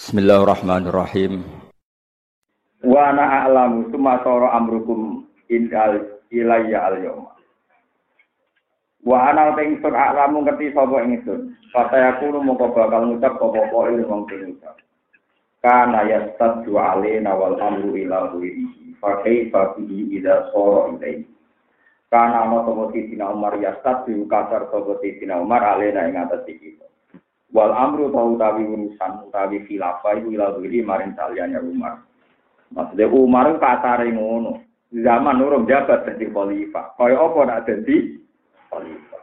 Bismillahirrahmanirrahim. Wa ana a'lamu summa sara amrukum indal ilayya al yawma. Wa ana ta ingsun a'lamu ngerti sapa ingsun. Kata aku mongko bakal ngucap apa-apa ilmu wong ngucap. Kana yastadu alaina wal amru ila ghairihi. Fa kaifa bihi idza sara ilaihi. Kana ana sapa Sidina Umar yastadu kasar sapa Sidina Umar alaina ing atas iki. Wal amru tau utawi urusan utawi khilafah iku ila diri maring saliyane Umar. Maksudnya Umar kasare ngono. Zaman urung jabat dadi khalifah. Kaya apa nak dadi khalifah.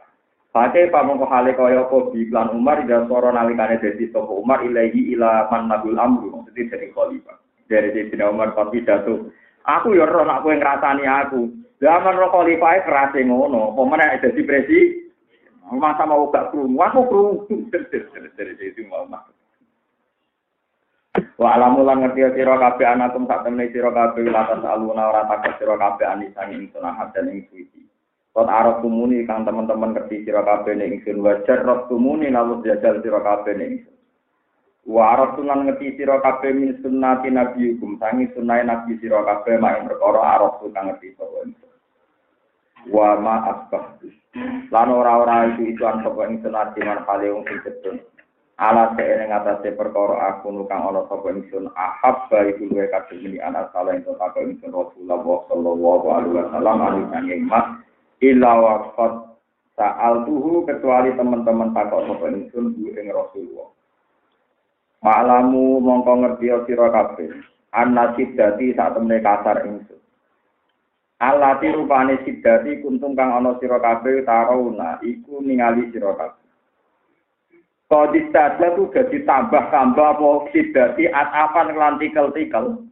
Pakai pamongko hale kaya apa biklan Umar dan soro nalikane dadi sapa Umar ilahi ila man nabul amru. Maksudnya dadi khalifah. Dari Sayyidina Umar pas pidato. Aku ya ora nak kowe ngrasani aku. Zaman ro khalifah kerase ngono. Apa meneh dadi presiden Masa mau gak kerungu, aku kerungu. Dari itu mau mak. Wa alamu lan ngerti sira kabeh anakum sak temne sira kabeh latas aluna ora takut sira kabeh anisan ing sunah dan ing suci. Kot arep tumuni kang teman-teman ngerti sira kabeh ning ingsun wajar roh tumuni lalu jajal sira kabeh ning ingsun. Wa arep tunan ngerti sira kabeh min sunnati nabi hukum sangi sunah nabi sira kabeh mak perkara arep kang ngerti sapa ingsun. Wa ma asbah Lan ora-ora itu ituan sapa ing sunat diman kali wong sing gedhe. Ala sene ngatasé perkara aku nukang ana sapa ingsun ahab ba iku luwe kadhe mini anak salah ing kota ingsun Rasulullah sallallahu alaihi wasallam kang emas illa waqat Sa'al tuhu kecuali teman-teman takut sapa ingsun ing Rasulullah. Ma'lamu mongko ngerti sira kabeh. An-nasib dadi sak temne kasar ingsun. Allah rupane sidati kuntum kang ana sira kabeh tarauna iku ningali sira kabeh. Kodis tuh jadi tambah-tambah apa sidati atapan kelantikel-tikel.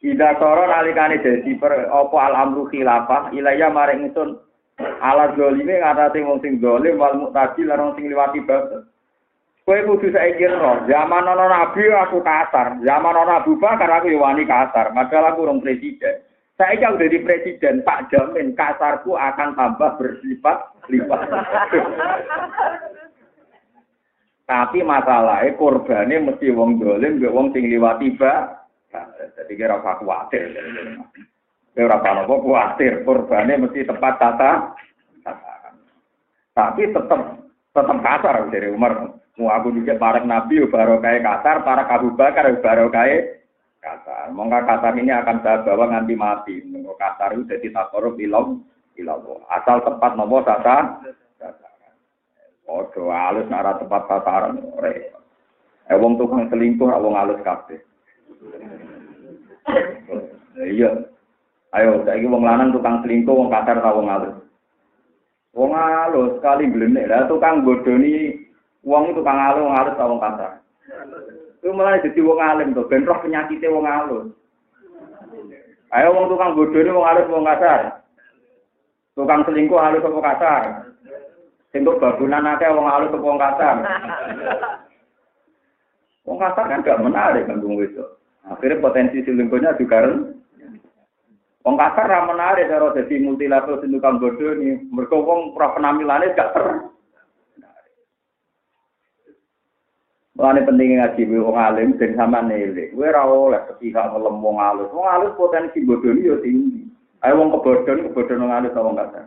Ida soro nalikane dadi per apa al amru khilafah ilaya maring ingsun ala zalime ngatasi wong sing zalim wal muqtadi lan sing liwati batas. Kowe kudu saiki roh, zaman ana nabi aku kasar, zaman ana Abu Bakar aku yo wani kasar, padahal aku urung presiden. Saya jauh dari presiden, Pak jamin kasarku akan tambah bersifat-lipat. Tapi masalahnya korbannya mesti wong dolim, wong sing liwati ba. Jadi kira apa khawatir. Kira apa apa khawatir, korbannya mesti tepat tata. Tapi tetap tetap kasar dari Umar. Mau aku juga para nabi baru kayak kasar, para Abu Bakar baru kayak kasar. Mongga kasar ini akan saya bawa nganti mati. Mongga kasar itu jadi takorup ilam ilam. Asal tepat nopo tata. Ojo halus nara tepat tataran. Eh wong tukang selingkuh, wong halus kabeh. Iya. Ayo, saiki wong lanang tukang selingkuh, wong kasar ta wong halus. Wong halus sekali glenek. Lah tukang bodoni wong tukang halus, wong halus ta wong kasar. Itu malah jadi wong alim tuh, ben roh penyakitnya wong alus. Ayo wong tukang bodoh ini wong alus wong kasar. Tukang selingkuh halus apa kasar? Singkuh babunan akeh wong alus apa wong kasar? Wong kasar kan gak menarik kan wong itu. Akhirnya potensi selingkuhnya juga rendah. Wong kasar ra menarik karo dadi multi level sing tukang bodoh ini. Mergo wong penampilannya gak ter. Mulane pentingnya ngaji wong alim ben sama nilai. Kowe ora oleh sepihak ngelem wong alus. Wong alus potensi bodoni yo tinggi. Ayo wong kebodhon kebodhon wong alus wong kasar.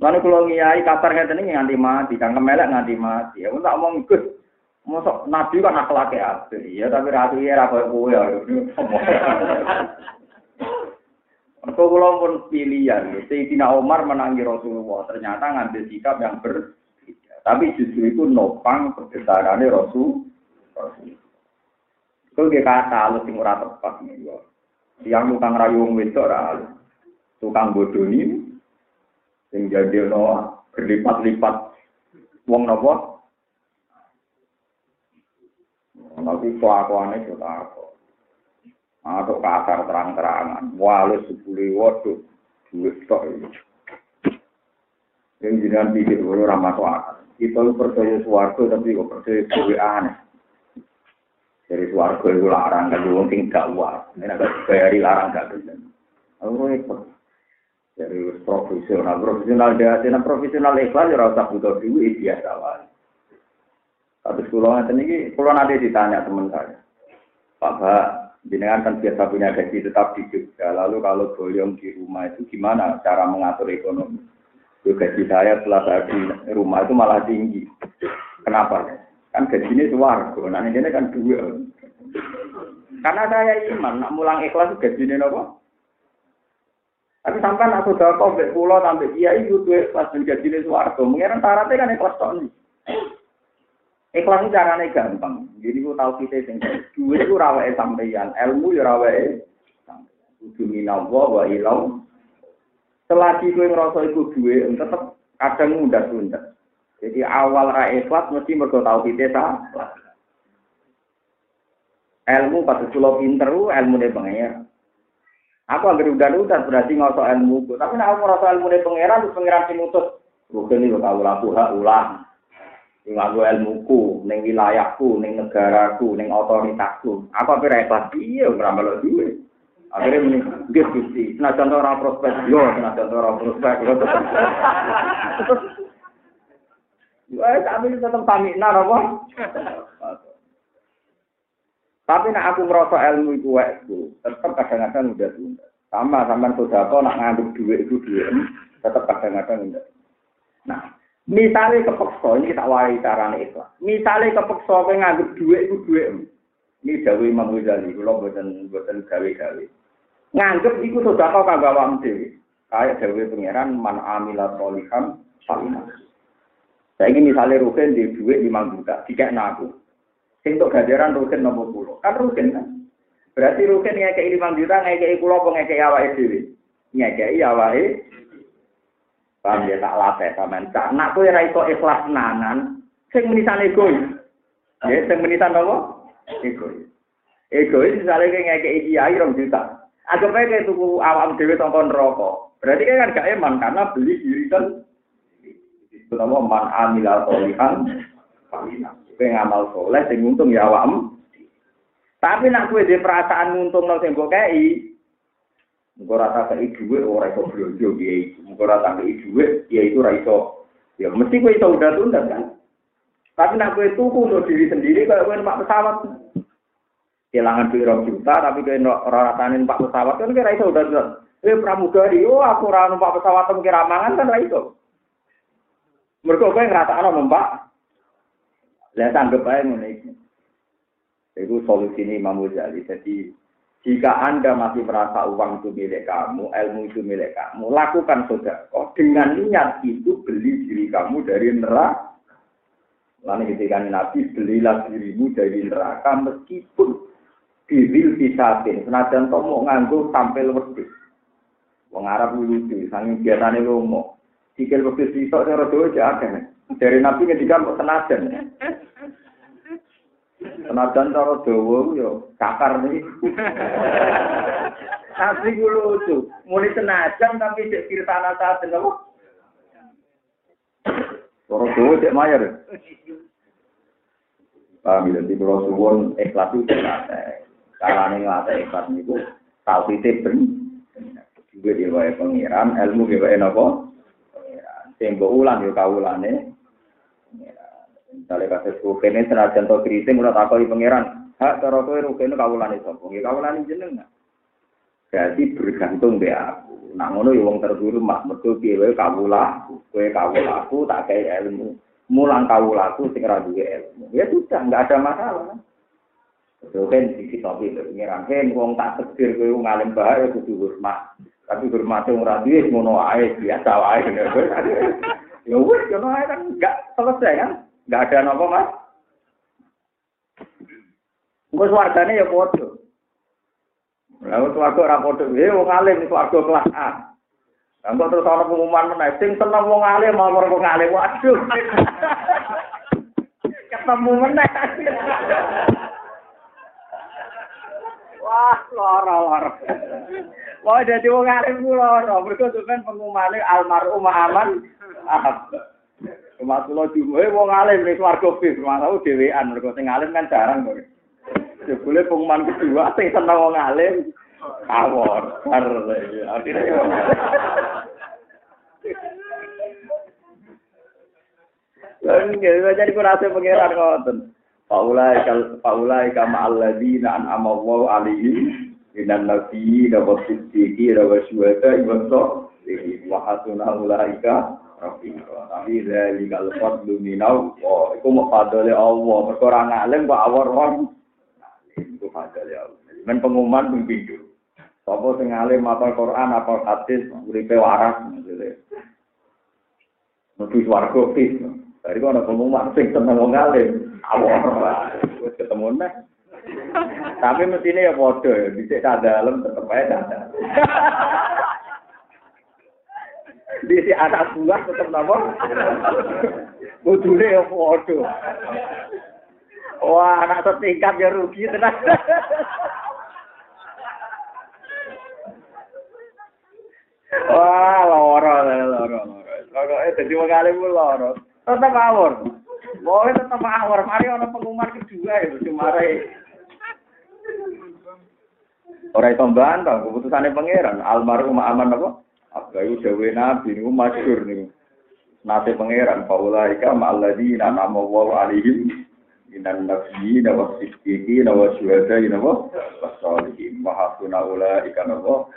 Lalu kalau ngiyai kasar ngeten iki nganti mati, kang kemelek nganti mati. Ya tak omong ikut. Mosok nabi kan akhlake apik. Ya tapi ratu ya ra koyo kowe ya. Mereka kula pun pilihan, Sayyidina Umar menangi Rasulullah, ternyata ngambil sikap yang ber tapi justru itu nopang kebesarannya Rasul. Rasul. Itu dia kata lu sing ora tepat yo. Yang tukang rayu wong wedok ora Tukang bodoh ini sing jadi no berlipat-lipat wong nopo. Tapi kelakuannya juga apa? Atau kasar terang-terangan. Walau sepuluh waduh. Duit tok ini. Yang jenengan pikir, orang masuk akal. Kita percaya suwargo tapi kok percaya dewe aneh. Dari suwargo itu larang kan wong sing gak uang. Ini agak bayari larang gak bisa. Aku repot. Dari profesional, profesional dia, profesional ikhlas ya rasa butuh duit biasa lah. Tapi sekolah nanti ini, kalau nanti ditanya teman saya, Pak jenengan kan biasa punya gaji tetap di Jogja. Lalu kalau boyong di rumah itu gimana cara mengatur ekonomi? Yo, gaji saya setelah saya di rumah itu malah tinggi. Kenapa? Kan gajinya suar, nah ini kan dua. Karena saya iman, nak mulang ikhlas gajinya apa? Tapi sampai nak sudah kau pulau sampai dia itu tuh ikhlas dan gajinya suarga. Mengira syaratnya kan ikhlas tahun. Ikhlas itu caranya gampang. Jadi gue tahu kita sing dua itu rawai sampeyan, ilmu ya rawai. Kudu minawa wa ilau. Selagi gue ngerasa itu dua, tetap kadang mudah tunda. Jadi awal ra ikhlas mesti mergo tahu kita salah. Ilmu pas kulo pinter, ilmu pengen. Aku agar udah-udah berarti ngosok ilmu ku. Tapi nak aku ilmu dari pangeran, terus pangeran sing mutus. Bukan ini kau laku hak ulang. Yang aku ilmuku, neng wilayahku, neng negaraku, neng otoritasku. Apa apa repot? Iya, ngeramal duit. Akhirnya ini, gitu gusti. Nah contoh orang prospek, yo, nah contoh orang prospek. Terus, Ya, tapi tetap tamikna apa? Tapi nak aku merasa ilmu itu waktu, tetap kadang-kadang udah tunda. Sama sama sodako nak ngambil duit itu duit, tetap kadang-kadang udah. Nah, misalnya kepeksa ini kita warai cara ikhlas. Misalnya kepeksa kau ngambil duit itu duit, ini Dawi Imam Ghazali, kalau buatan buatan gawe-gawe. nganggep iku sedekah kang gawe dhewe. Kaya dewe pangeran man amila solihan salimah. Saiki misale rukin di dhuwit 5 juta, dikekna aku. Sing tok ganjaran rukin nopo 10. Kan rukin kan. Berarti rukin ngekeki 5 juta, ngekeki kula apa ngekeki awake dhewe? Ngekeki awake Paham ya, tak lape sampean. Cak anakku ora iso ikhlas nanan sing menisan egois. Nggih, sing menisan apa? Egois. Egois misale ngekeki iki 2 juta. Aja kayak tuku awam dewi tongkon rokok. Berarti kan gak eman karena beli diri kan. Itu nama man amila solihan. Palinah kowe ngamal soleh sing untung ya awakmu. Tapi nak kowe dhe perasaan nguntung nang sing kei, engko ora tak kei dhuwit ora iso blonjo piye iku. Engko ora tak kei dhuwit ya itu ora iso. Ya mesti kowe iso udah tunda kan. Tapi nak kowe tuku untuk diri sendiri kalau kowe numpak pesawat. Kehilangan piro juta tapi kowe ora rasane numpak pesawat kan kira iso udah tunda. Eh pramugari, oh aku ora numpak pesawat kira mangan kan ora iso. Mergo kowe ngrasakno numpak Lihat anggap aja ngono itu. Itu solusi ini Imam Ghazali. Jadi jika Anda masih merasa uang itu milik kamu, ilmu itu milik kamu, lakukan sodako. Dengan niat itu beli diri kamu dari neraka. Lalu ketika Nabi, belilah dirimu dari neraka meskipun biril pisatin. Senajan to mau nganggo tampil wedhus. Wong Arab lucu, saking biasane lomo. Sikil wedhus sitok cara doa aja Dari Nabi ketika kok senajan. Senajan cara Jawa yo kakar nih. Asli ku lucu. Muni senajan tapi cek kirtana saat apa? Cara Jawa cek mayar. Paham ya, di pulau suwon ikhlas itu nggak Carane ngelatih ikhlas niku tau titip ben. Juga dia wae pangeran, ilmu dia wae napa? Pangeran. Sing mbok ulang yo kawulane. Misalnya kasus rukene senajan to kriting ora takoni pangeran, hak cara kowe rukene kawulane sapa? Nggih kawulane jenengan. Berarti bergantung be aku. Nak ngono ya wong terhormat mergo piye wae kawula, kowe kawulaku tak kei ilmu. Mulang kawulaku sing ora duwe ilmu. Ya sudah, enggak ada masalah. Itu kan sisi topi pengiran. Kan wong tak tegir kowe ngalim bahaya kudu hormat. Tapi hormat wong ora duwe ngono ae biasa wae. Ya wis ngono ae kan enggak selesai kan? Enggak ada apa mas? Engko swargane ya padha. Lalu swarga ora padha, eh wong alim swarga kelas A. Lah terus ana pengumuman meneh, sing seneng wong alim mau wong alim. Waduh. Ketemu meneh. Wah, lara-lara. Wah, jadi wong alim ku lara. Mergo sampean pengumumane almarhum aman. Ah. Mas kula jumuhe wong alim ning swarga bis, mau dhewean mergo sing alim kan jarang kok. Jebule pengumuman kedua sing seneng wong alim awor. Nggih, jadi kurase pangeran ngoten. Paulai kal paulai kama alaihim minan nabiyyi wa siddiqi wa syuhada wa sholihin wa hasuna ulaika rafiqa. Tapi dari kal fadlu minau, oh, iku mau fadole Allah, mergo ora ngalim kok awor wong. Iku fadole Allah. Men pengumuman. Sapa sing alim apal Quran, apal hadis, uripe waras maksudnya. Mesti swarga pis. Dari kono pengumuman sing seneng wong alim, awor wis ketemu nek. Tapi mestine ya padha ya, dhisik tak dalem tetep ae tak dalem. Dhisik anak buah tetep napa? Bodune ya padha. Wah, anak setingkat ya rugi tenan. Wah, loro, loro, loro. Loro, eh, jadi mengalim loro. Tetap awor. Boleh tetap awor. Mari ono pengumuman kedua itu cuma rai. Orang itu bantah, keputusannya pangeran. Almarhum aman apa? Apa itu dewe nabi ini masyur nih. Nasi pangeran. Paulaika ma'alladina nama wa alihim. Minan nafsi, nawa siddiqi, nawa syuhada, nawa wasolihin. Mahasuna ulaika nawa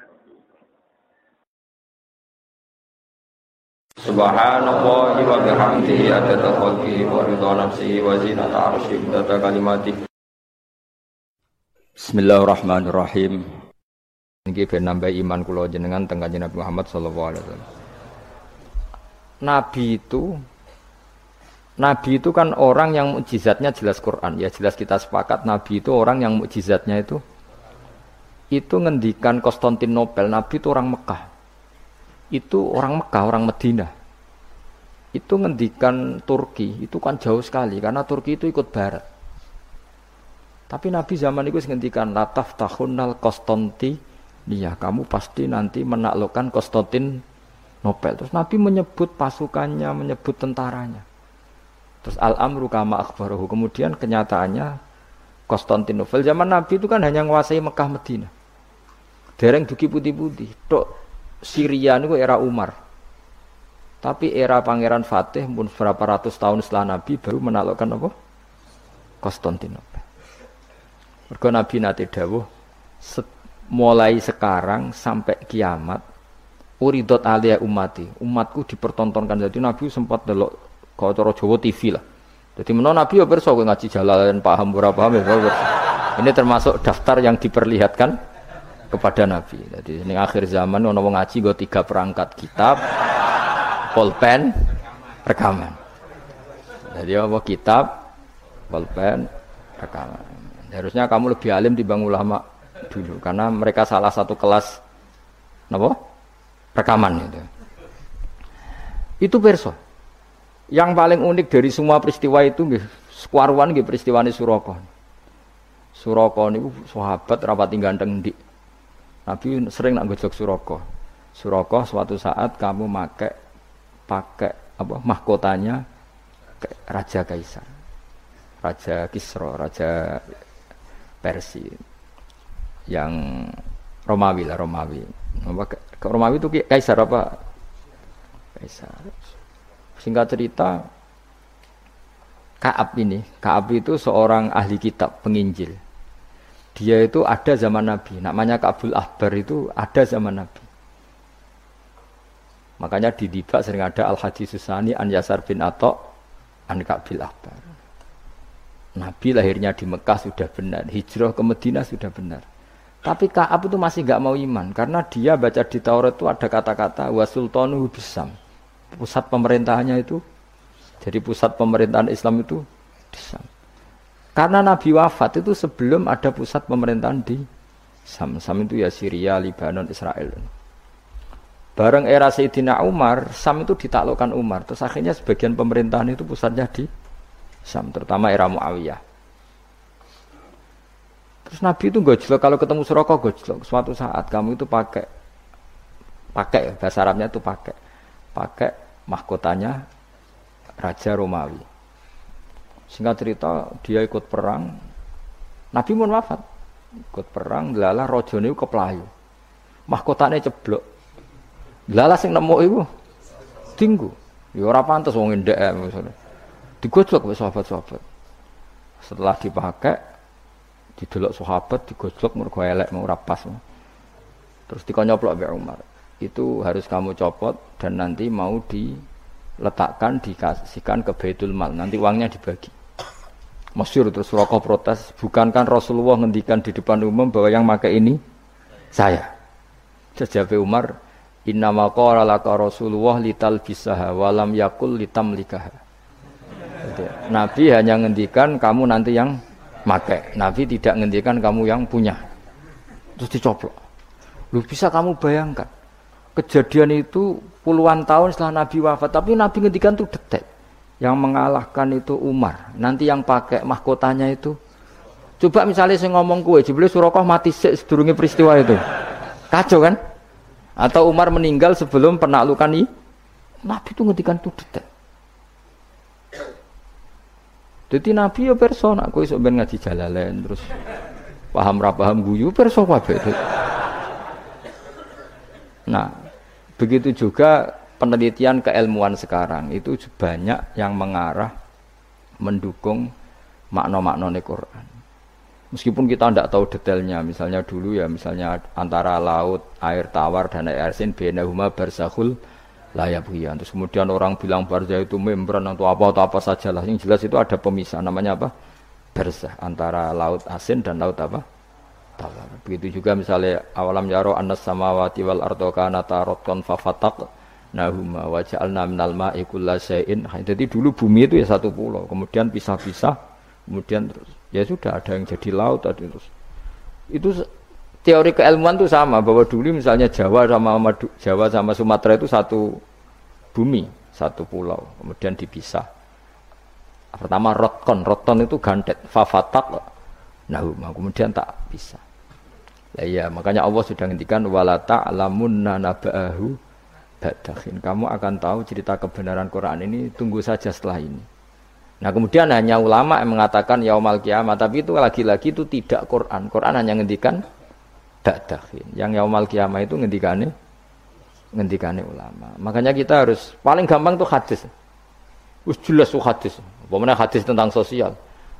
Subhanallah wa bihamdihi adada khalqihi wa ridha nafsihi wa zinata arsyihi data kalimati Bismillahirrahmanirrahim. Niki ben nambah iman kula jenengan teng Kanjeng Nabi Muhammad sallallahu alaihi wasallam. Nabi itu Nabi itu kan orang yang mukjizatnya jelas Quran. Ya jelas kita sepakat Nabi itu orang yang mukjizatnya itu itu ngendikan Konstantinopel. Nabi itu orang Mekah itu orang Mekah, orang Medina. Itu ngendikan Turki, itu kan jauh sekali karena Turki itu ikut barat. Tapi Nabi zaman itu ngendikan lataf tahunnal Konstanti Iya, kamu pasti nanti menaklukkan Konstantin Nobel. Terus Nabi menyebut pasukannya, menyebut tentaranya. Terus al-amru kama akhbarahu. Kemudian kenyataannya Konstantinopel zaman Nabi itu kan hanya menguasai Mekah Medina. Dereng duki putih-putih. Syria itu era Umar. Tapi era Pangeran Fatih pun berapa ratus tahun setelah Nabi baru menaklukkan apa? Konstantinopel. Mergo Nabi nate dawuh mulai sekarang sampai kiamat uridot alia umati umatku dipertontonkan jadi Nabi sempat delok kau cara Jawa TV lah jadi mana Nabi ya berso ngaji jalan paham berapa paham ya ini termasuk daftar yang diperlihatkan kepada Nabi. Jadi ini akhir zaman ono wong ngaji gue tiga perangkat kitab, pulpen, rekaman. Jadi apa kitab, pulpen, rekaman. Harusnya kamu lebih alim dibanding ulama dulu karena mereka salah satu kelas apa? rekaman itu. Itu perso. Yang paling unik dari semua peristiwa itu nggih, sekuaruan nggih peristiwa ini Suroko. Suroko niku sahabat rapat tinggal di Nabi sering nak gojok suroko. Suroko suatu saat kamu pakai pakai apa mahkotanya Raja Kaisar. Raja Kisro, Raja Persia yang Romawi lah Romawi. Ke Romawi itu Kaisar apa? Kaisar. Singkat cerita, Kaab ini, Kaab itu seorang ahli kitab, penginjil. Dia itu ada zaman Nabi. Namanya Kabul Ahbar itu ada zaman Nabi. Makanya di Dibak sering ada Al Hadis Susani An Yasar bin Atok An Kabil Ahbar. Nabi lahirnya di Mekah sudah benar, hijrah ke Medina sudah benar. Tapi Kaab itu masih gak mau iman karena dia baca di Taurat itu ada kata-kata wasultanu bisam. Pusat pemerintahannya itu jadi pusat pemerintahan Islam itu di Sam. Karena Nabi wafat itu sebelum ada pusat pemerintahan di Sam. Sam itu ya Syria, Lebanon, Israel. Bareng era Sayyidina Umar, Sam itu ditaklukkan Umar. Terus akhirnya sebagian pemerintahan itu pusatnya di Sam, terutama era Muawiyah. Terus Nabi itu gojlok kalau ketemu Suroko gojlok. Suatu saat kamu itu pakai pakai bahasa Arabnya itu pakai pakai mahkotanya Raja Romawi. Singkat cerita dia ikut perang. Nabi pun wafat. Ikut perang, lala rojone keplayu. Mahkotane ceblok. Lala sing nemu iku tinggu. Ya ora pantes wong ndek maksudnya. Digojlok oleh sahabat-sahabat. Setelah dipakai, didelok sahabat digojlok mergo elek rapas. Terus dikonyoplok Mbak Umar. Itu harus kamu copot dan nanti mau diletakkan dikasihkan ke Baitul Mal. Nanti uangnya dibagi. Masyur terus rokok protes, bukankah Rasulullah ngendikan di depan umum bahwa yang pakai ini saya. Jawab Umar, Inna maqala laka Rasulullah lital bisaha walam yakul litam likaha. Nabi hanya ngendikan kamu nanti yang make. Nabi tidak ngendikan kamu yang punya. Terus dicoplok. Lu bisa kamu bayangkan. Kejadian itu puluhan tahun setelah Nabi wafat, tapi Nabi ngendikan itu detek. Yang mengalahkan itu Umar. Nanti yang pakai mahkotanya itu Coba misalnya saya ngomong kue, Jibril Surakoh mati sedurungi peristiwa itu. Kacau kan? Atau Umar meninggal sebelum penaklukan ini? Nabi itu ngedikan tuh detek. Jadi Nabi ya perso, aku iso ben ngaji jalalen terus paham ra paham guyu perso kabeh. Nah, begitu juga penelitian keilmuan sekarang itu banyak yang mengarah mendukung makna-makna Quran. Meskipun kita tidak tahu detailnya, misalnya dulu ya, misalnya antara laut, air tawar dan air asin, benahuma layak ya. Terus kemudian orang bilang barzah itu membran atau apa atau apa saja lah. Yang jelas itu ada pemisah, namanya apa? Barzah antara laut asin dan laut apa? Tawar. Begitu juga misalnya awalam yaro anas samawati wal ardo kana tarotkan fafatak nahuma waja'alna minal ma'i kulla Jadi dulu bumi itu ya satu pulau, kemudian pisah-pisah, kemudian terus. Ya sudah ada yang jadi laut tadi terus. Itu teori keilmuan itu sama bahwa dulu misalnya Jawa sama Madu, Jawa sama Sumatera itu satu bumi satu pulau kemudian dipisah. Pertama roton roton itu gandet fafatak nah kemudian tak bisa ya makanya Allah sudah ngendikan wala ta'lamunna naba'ahu ba'dahin kamu akan tahu cerita kebenaran Quran ini tunggu saja setelah ini Nah kemudian hanya ulama yang mengatakan yaumal kiamat, tapi itu lagi-lagi itu tidak Quran. Quran hanya ngendikan ba'dahin. Yang yaumal kiamat itu ngendikane ngendikane ulama. Makanya kita harus paling gampang tuh hadis. Us jelas tuh hadis. Bagaimana hadis tentang sosial.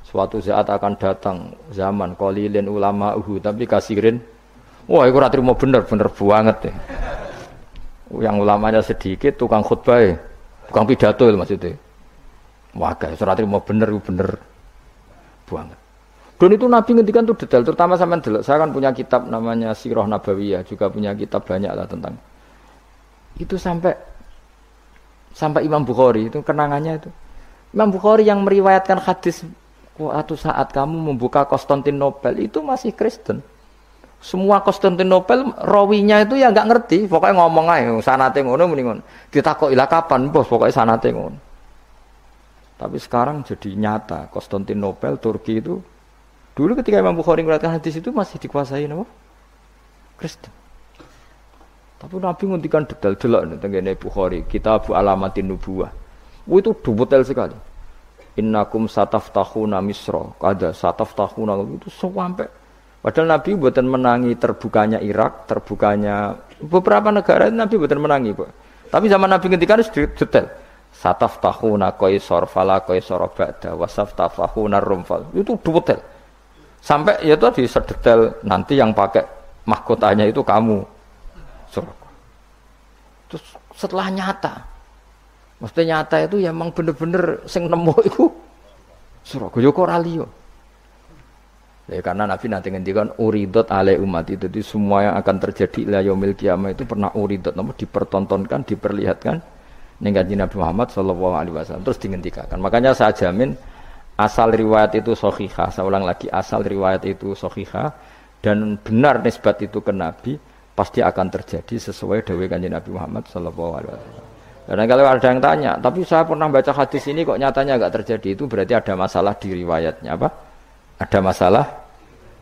Suatu saat akan datang zaman kolilin ulama uhu tapi kasirin. Wah, itu ratri mau bener bener banget ya. Yang ulamanya sedikit, tukang khutbah, ya. tukang pidato itu maksudnya. Wagai surat mau bener bener banget. Dan itu Nabi ngendikan tuh detail, terutama sama dulu. Saya kan punya kitab namanya Sirah Nabawiyah, juga punya kitab banyak lah tentang itu sampai sampai Imam Bukhari itu kenangannya itu. Imam Bukhari yang meriwayatkan hadis waktu saat kamu membuka Konstantinopel itu masih Kristen. Semua Konstantinopel rawinya itu ya nggak ngerti, pokoknya ngomong aja sanate ngono mendingan. kok ilah kapan bos, pokoknya sanate ngono. Tapi sekarang jadi nyata Konstantinopel Turki itu dulu ketika Imam Bukhari mengatakan hadis itu masih dikuasai nama Kristen. Tapi Nabi nguntikan detail delok tentang Bukhari, kitab alamatin nubuah. Oh, itu detail sekali. Innakum sataftahuna misro, kada sataftahuna itu sampai Padahal Nabi buatan menangi terbukanya Irak, terbukanya beberapa negara Nabi buatan menangi, Pak. Tapi zaman Nabi ketika itu detail. Sataftahuna qaisar fala qaisar ba'da wa saftafahuna rumfal itu detail. Sampai ya tadi sedetail nanti yang pakai mahkotanya itu kamu. Suraka. terus setelah nyata maksudnya nyata itu ya emang bener-bener sing nemu itu. Suraka yo ora Ya, karena Nabi nanti ngendikan uridot ale umat itu jadi semua yang akan terjadi la yaumil kiamah itu pernah uridot namun dipertontonkan diperlihatkan ning Nabi Muhammad sallallahu alaihi wasallam terus dihentikan. Makanya saya jamin asal riwayat itu sahihah, saya ulang lagi asal riwayat itu sahihah dan benar nisbat itu ke Nabi pasti akan terjadi sesuai dawai kanjeng Nabi Muhammad sallallahu alaihi wasallam. Dan kalau ada yang tanya, tapi saya pernah baca hadis ini kok nyatanya nggak terjadi itu berarti ada masalah di riwayatnya apa? Ada masalah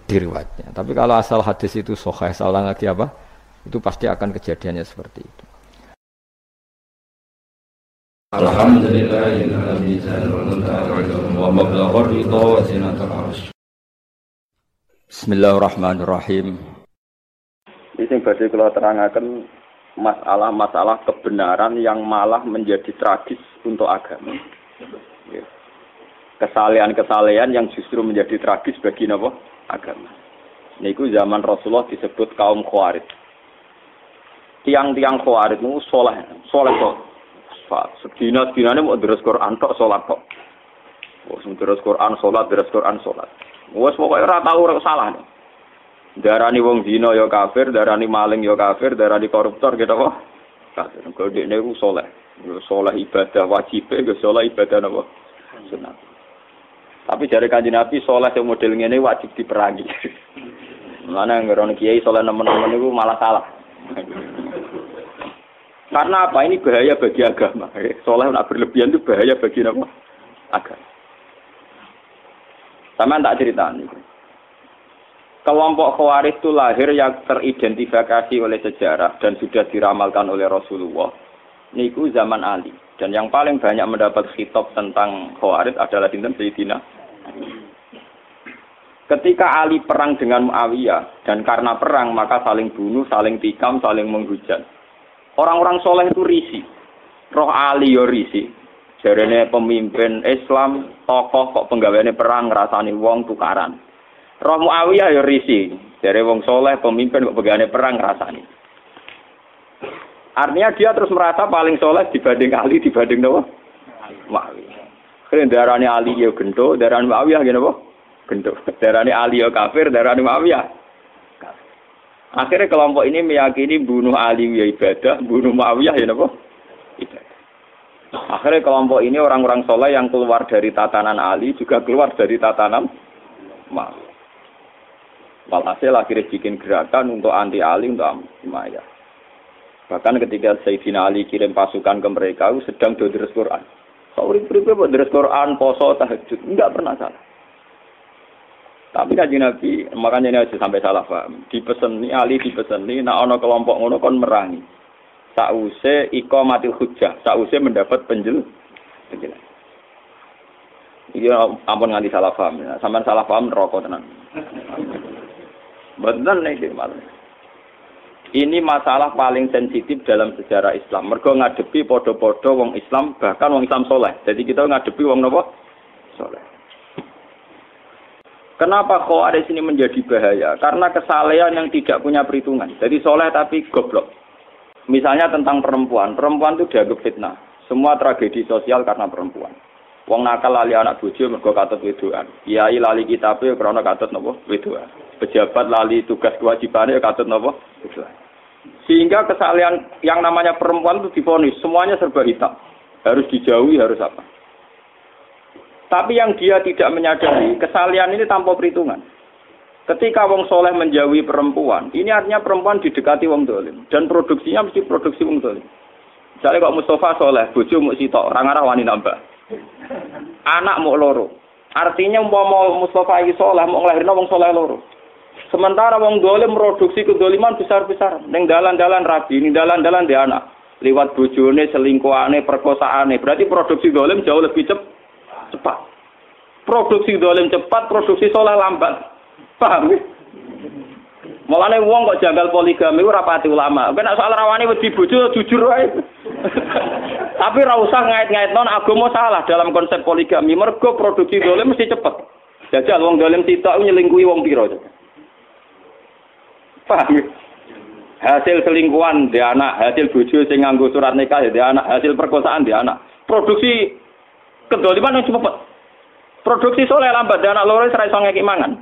di riwayatnya. Tapi kalau asal hadis itu sahih, ulang lagi apa? Itu pasti akan kejadiannya seperti itu. Bismillahirrahmanirrahim. Ini badhe kula terangaken masalah-masalah kebenaran yang malah menjadi tragis untuk agama. Kesalehan-kesalehan yang justru menjadi tragis bagi napa? Agama. Niku zaman Rasulullah disebut kaum Khawarij. Tiang-tiang Khawarij itu soleh, soleh kok. Sedina sedinane mau terus Quran tok salat tok. Wes terus Quran salat, terus Quran salat. Wes pokoke ora tau ora salah. Darani wong zina ya kafir, darani maling ya kafir, darani koruptor gitu kok. Kafir. Kok dekne ku soleh. Ibadah wajib, soleh ibadah napa? Sunat. Tapi dari kanji Nabi soleh yang model ini wajib diperangi. Mana ngeron kiai soleh nemen-nemen itu malah salah. Karena apa? Ini bahaya bagi agama. Soleh nak berlebihan itu bahaya bagi apa? Agama. Sama tak cerita nih. Kelompok Khawarij itu lahir yang teridentifikasi oleh sejarah dan sudah diramalkan oleh Rasulullah. Niku zaman Ali. Dan yang paling banyak mendapat khitab tentang Khawarij adalah Sinten Sayyidina Ketika Ali perang dengan Muawiyah dan karena perang maka saling bunuh, saling tikam, saling menghujat. Orang-orang soleh itu risi. Roh Ali yo risi. Jarene pemimpin Islam, tokoh kok penggaweane perang ngrasani wong tukaran. Roh Muawiyah yo risi. Jare wong soleh pemimpin kok perang ngrasani. Artinya dia terus merasa paling soleh dibanding Ali dibanding Nawa Muawiyah. Kene darane Ali yo gento, darane Muawiyah ngene apa? Gento. Darane Ali yo kafir, darane Muawiyah. Akhirnya kelompok ini meyakini bunuh Ali ya ibadah, bunuh Muawiyah ya? Ibadah. Akhirnya kelompok ini orang-orang soleh yang keluar dari tatanan Ali juga keluar dari tatanan Muawiyah. Walhasil akhirnya bikin gerakan untuk anti Ali untuk Muawiyah. Bahkan ketika Sayyidina Ali kirim pasukan ke mereka, sedang deres Quran. Kau urip-urip buat deres Quran, poso, tahajud, enggak pernah salah. Tapi kaji Nabi, makanya ini aja sampai salah paham. Dipeseni, Ali dipeseni, nak ono kelompok ngono kon merangi. Sause iko mati hujah, sause mendapat penjel, penjelasan. Iya ampun nganti salah paham. Sampai salah paham rokok tenan. Betul nih malah. Ini masalah paling sensitif dalam sejarah Islam. Mergo ngadepi podo-podo wong Islam, bahkan wong Islam soleh. Jadi kita ngadepi wong nopo soleh. Kenapa kok ada sini menjadi bahaya? Karena kesalehan yang tidak punya perhitungan. Jadi soleh tapi goblok. Misalnya tentang perempuan. Perempuan itu dianggap fitnah. Semua tragedi sosial karena perempuan. Wong nakal lali anak bojo mergo katut wedoan. Kiai lali kitabe krana katut napa? Wedoan. Pejabat lali tugas kewajibane katut napa? Wedoan. Sehingga kesalahan yang namanya perempuan itu difonis, semuanya serba hitam. Harus dijauhi, harus apa. Tapi yang dia tidak menyadari, kesalahan ini tanpa perhitungan. Ketika wong soleh menjauhi perempuan, ini artinya perempuan didekati wong dolim. Dan produksinya mesti produksi wong dolim. Misalnya kok Mustafa soleh, bojo mau sitok, orang arah wani nambah. Anak mau loro. Artinya mau Mustafa ini soleh, mau ngelahirin wong soleh loro. Sementara wong dolim produksi kedoliman besar-besar. Neng dalan-dalan rabi, ini dalan-dalan di anak. Lewat bojone, selingkuhane, perkosaane. Berarti produksi dolim jauh lebih cep cepat. Produksi dolim cepat, produksi soleh lambat. Paham? Mulane wong kok janggal poligami ora pati ulama. Kena soal rawani wedi bojo jujur wae. Tapi ora usah ngait-ngait non agama salah dalam konsep poligami. Mergo produksi dolim mesti cepet. Jajal wong dolim sitok nyelingkuhi wong pira. Paham ya? Hasil selingkuhan di anak, hasil bojo sing nganggo surat nikah di anak, hasil perkosaan di anak. Produksi kedoliman yang cepet. Produksi soleh lambat di anak loro serai iso ngeki mangan.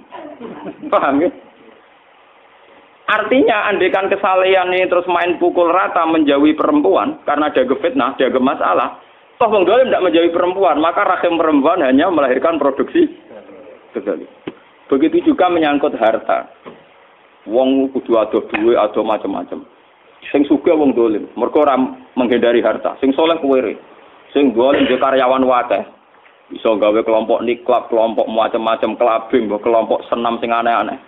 Paham ya? Artinya andekan kesalehan ini terus main pukul rata menjauhi perempuan karena ada fitnah, ada masalah. Toh wong dolim tidak menjauhi perempuan, maka rahim perempuan hanya melahirkan produksi kedolim. Begitu juga menyangkut harta. Wong kudu adoh duwe, adoh macam-macam. Sing suga wong dolim, mergo ora menghindari harta. Sing soleh kuwere. Sing dolim dhe karyawan wakeh. Bisa gawe kelompok niklap, kelompok macam-macam kelabing, kelompok senam sing aneh-aneh.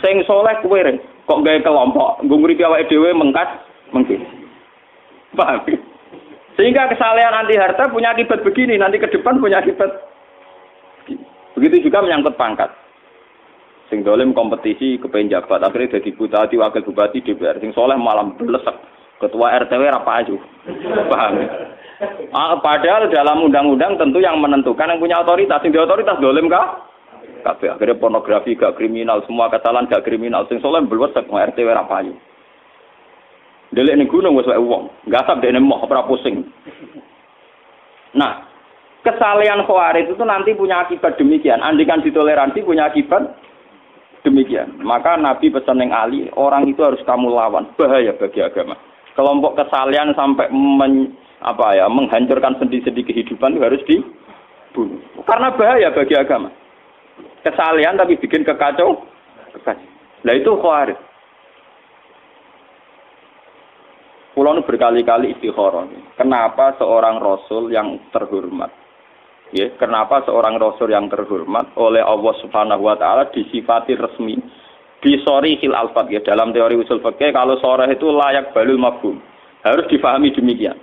Sing soleh kuwere, kok gawe kelompok, ngripi awake dhewe mengkat, mungkin. Paham? Sehingga kesalahan anti harta punya akibat begini, nanti ke depan punya akibat. Begitu juga menyangkut pangkat. Sing dolim kompetisi kepengen jabat, akhirnya jadi bupati, wakil bupati DPR. Sing soleh malam belesek. Ketua RTW apa aja. Paham? Ah, padahal dalam undang-undang tentu yang menentukan yang punya otoritas, yang di otoritas dolim kah? Kabeh akhirnya pornografi gak kriminal, semua kesalahan gak kriminal. Sing soleh belwet mau RT ora payu. Delik ning gunung wis wae wong, gasap dene moh ora pusing. Nah, kesalahan khawarij itu nanti punya akibat demikian. Andikan ditoleransi punya akibat demikian. Maka Nabi pesan yang Ali, orang itu harus kamu lawan. Bahaya bagi agama. Kelompok kesalahan sampai men, apa ya menghancurkan sendi-sendi kehidupan itu harus dibunuh. Karena bahaya bagi agama. Kesalahan tapi bikin kekacau. Nah itu khawarij. Pulau berkali-kali istikharah. Kenapa seorang rasul yang terhormat? Ya, kenapa seorang rasul yang terhormat oleh Allah Subhanahu wa taala disifati resmi? Di sori hil alfat ya dalam teori usul fikih kalau sore itu layak balul mafhum. Harus difahami demikian.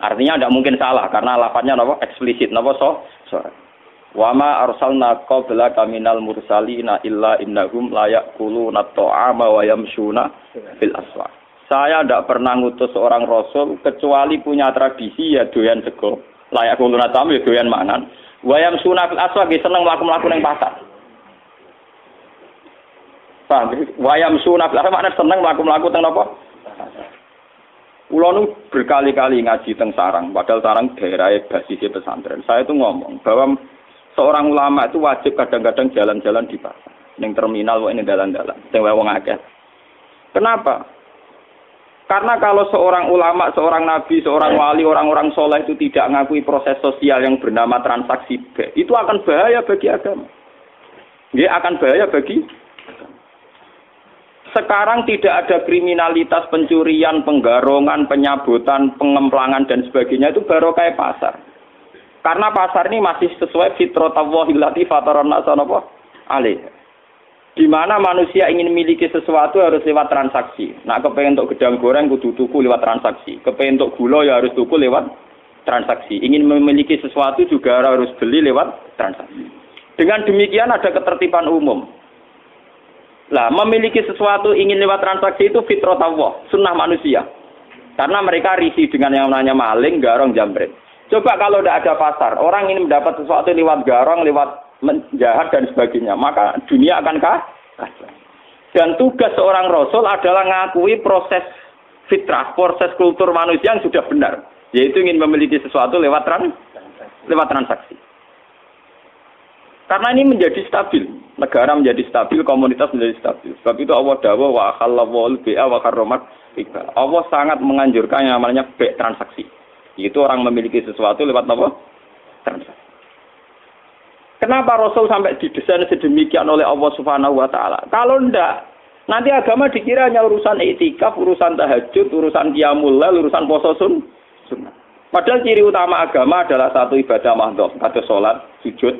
Artinya tidak mungkin salah karena lafadznya nopo eksplisit. Nopo so sore wama arsalna qabla kaminal mursalina illa innahum layak kulu ta'ama wa yamshuna fil aswaq saya tidak pernah ngutus seorang rasul kecuali punya tradisi ya doyan sego. Layak kuluna tamu ya doyan mangan. Wayam sunafil aswa seneng melaku-melaku yang pasar. Paham? Wayam sunafil aswa maknanya seneng melaku-melaku teng apa? Kulo berkali-kali ngaji teng sarang, padahal sarang daerah basisnya pesantren. Saya itu ngomong bahwa seorang ulama itu wajib kadang-kadang jalan-jalan di pasar, neng terminal, ini jalan-jalan, sing wong akeh. Kenapa? Karena kalau seorang ulama, seorang nabi, seorang wali, orang-orang soleh itu tidak mengakui proses sosial yang bernama transaksi itu akan bahaya bagi agama. Dia akan bahaya bagi sekarang tidak ada kriminalitas pencurian, penggarongan, penyabutan, pengemplangan dan sebagainya itu baru kayak pasar. Karena pasar ini masih sesuai fitrah Allah illati fatarana sanapa alih di mana manusia ingin memiliki sesuatu harus lewat transaksi. Nah, kepengen untuk gedang goreng kudu tuku lewat transaksi. Kepengen untuk gula ya harus tuku lewat transaksi. Ingin memiliki sesuatu juga harus beli lewat transaksi. Dengan demikian ada ketertiban umum. Lah, memiliki sesuatu ingin lewat transaksi itu fitrah Allah, sunnah manusia. Karena mereka risih dengan yang namanya maling, garong, jambret. Coba kalau tidak ada pasar, orang ingin mendapat sesuatu lewat garong, lewat menjahat dan sebagainya, maka dunia akan kacau. Dan tugas seorang rasul adalah mengakui proses fitrah, proses kultur manusia yang sudah benar, yaitu ingin memiliki sesuatu lewat trans, lewat transaksi. Karena ini menjadi stabil, negara menjadi stabil, komunitas menjadi stabil. Sebab itu Allah dawa wa akhallahu bi'a wa karromat Allah sangat menganjurkan yang namanya B transaksi. Itu orang memiliki sesuatu lewat apa? Transaksi. Kenapa Rasul sampai didesain sedemikian oleh Allah Subhanahu wa taala? Kalau ndak, nanti agama dikira hanya urusan etikaf, urusan tahajud, urusan qiyamul urusan puasa sun. Padahal ciri utama agama adalah satu ibadah mahdoh, ada sholat, sujud.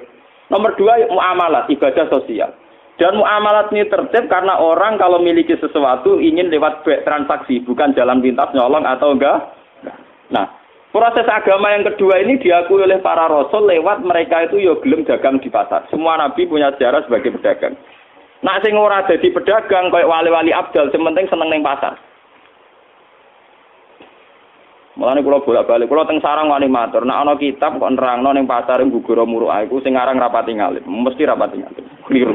Nomor dua muamalat, ibadah sosial. Dan muamalat ini tertib karena orang kalau memiliki sesuatu ingin lewat transaksi, bukan jalan pintas nyolong atau enggak. Nah, Proses agama yang kedua ini diakui oleh para rasul lewat mereka itu ya gelem dagang di pasar. Semua nabi punya sejarah sebagai pedagang. Nak sing ora dadi pedagang kayak wali-wali abdal, sementing seneng ning pasar. Mulane kula bolak-balik, kula teng sarang wani matur, nek ana kitab kok nerangno ning pasar gugur muruk aku sing aran rapati ngalim, mesti rapati ngalim. Keliru.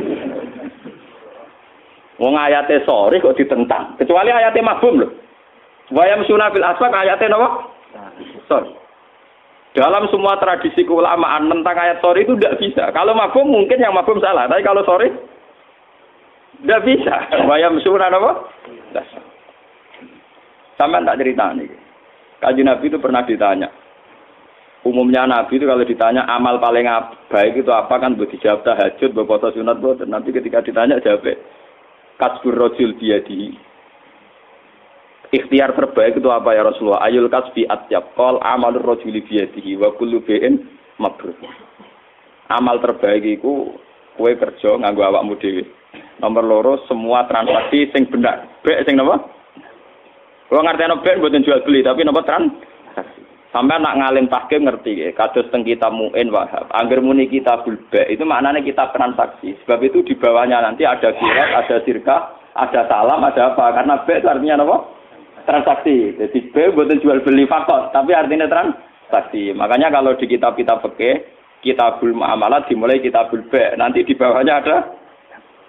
Wong ayate sore kok ditentang, kecuali ayate mabum lho. Wayam sunafil asfak ayate napa? Sorry. Dalam semua tradisi keulamaan tentang ayat sorry itu tidak bisa. Kalau mabum mungkin yang mabum salah, tapi kalau sorry tidak bisa. Bayam sunan apa? Sampai tak cerita nih. Kaji Nabi itu pernah ditanya. Umumnya Nabi itu kalau ditanya amal paling baik itu apa kan buat dijawab tahajud, buat sunat, buat nanti ketika ditanya jawab kasbur rojul dia di ikhtiar terbaik itu apa ya Rasulullah? Ayul kasbi atyab qol amalur rajuli biyadihi wa kullu bi'in mabrur. Amal terbaik itu kue kerja nganggo awakmu dhewe. Nomor loro semua transaksi sing benar. Bek sing napa? Kalau ngerti ana ben mboten jual beli tapi napa transaksi. Sampai nak ngalim tahkim ngerti ya, kados teng kita muin wahab. Angger muni kita bulbe itu maknanya kita transaksi. Sebab itu di bawahnya nanti ada kirat, ada sirka, ada salam, ada apa. Karena be itu artinya apa? Transaksi. Jadi B buatan jual beli faktor, tapi artinya transaksi. Makanya kalau di kitab-kitab fikih, kitabul muamalat dimulai kitabul B. Nanti di bawahnya ada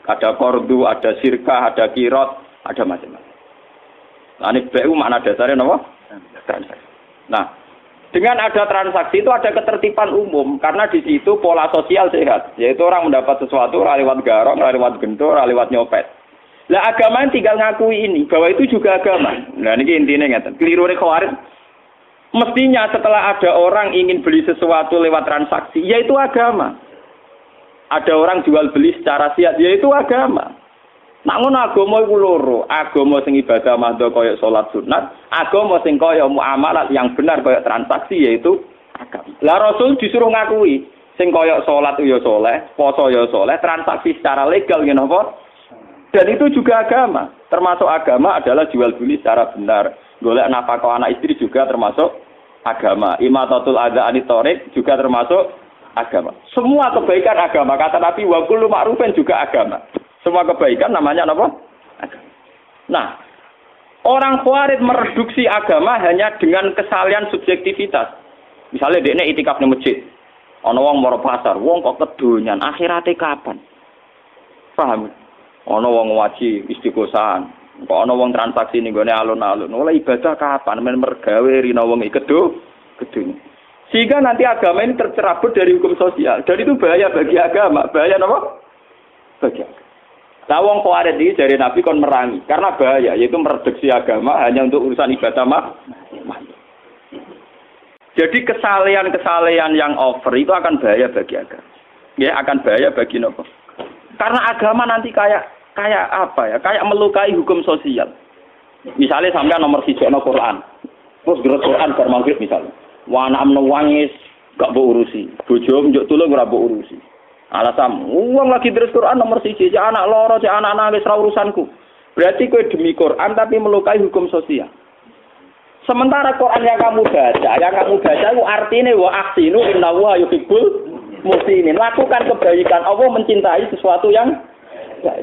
ada kordu, ada sirkah, ada kirot, ada macam-macam. Nah, ini BU makna dasarnya? Transaksi. Nah, dengan ada transaksi itu ada ketertiban umum karena di situ pola sosial sehat, yaitu orang mendapat sesuatu lewat garong, lewat gentor, lewat nyopet. Lah agama tinggal ngakui ini bahwa itu juga agama. Nah ini intinya ngeten. Keliru khawarij. Mestinya setelah ada orang ingin beli sesuatu lewat transaksi, yaitu agama. Ada orang jual beli secara siat, yaitu agama. Namun agama iku loro, agama sing ibadah mahdo kaya salat sunat, agama sing kaya muamalat yang benar kaya transaksi yaitu agama. Lah Rasul disuruh ngakui sing kaya salat ya poso ya soleh, transaksi secara legal ngene apa? Dan itu juga agama. Termasuk agama adalah jual beli secara benar. Golek nafkah anak istri juga termasuk agama. Imatatul ada anitorik juga termasuk agama. Semua kebaikan agama. Kata Nabi, wa kullu ma'rufin juga agama. Semua kebaikan namanya apa? Agama. Nah, orang khawarij mereduksi agama hanya dengan kesalian subjektivitas. Misalnya dia itikaf di masjid. Ono wong moro pasar, wong kok kedonyan, akhirate kapan? Paham? Ono wong waji istiqosan. Kok ono wong transaksi ning gone alun-alun. Oleh ibadah kapan men mergawe rina wong kedo gedung. Sehingga nanti agama ini tercerabut dari hukum sosial. Dan itu bahaya bagi agama. Bahaya apa? Bagi agama. Nah, wong khawarij ini dari Nabi kon merangi karena bahaya yaitu mereduksi agama hanya untuk urusan ibadah mah. Jadi kesalehan-kesalehan yang over itu akan bahaya bagi agama. Ya, akan bahaya bagi nopo. Karena agama nanti kayak kayak apa ya? Kayak melukai hukum sosial. Misalnya sampai nomor no Quran. Terus gerak Quran bar maghrib misalnya. Wah anak menangis gak mau urusi. Bojo njuk tulung ora mbok urusi. Alasan uang lagi terus Quran nomor siji, cek anak loro, cek anak nangis ra urusanku. Berarti kue demi Quran tapi melukai hukum sosial. Sementara Quran yang kamu baca, yang kamu baca itu artinya wa aksinu inna wa yuhibbul muslimin. Lakukan kebaikan. Allah mencintai sesuatu yang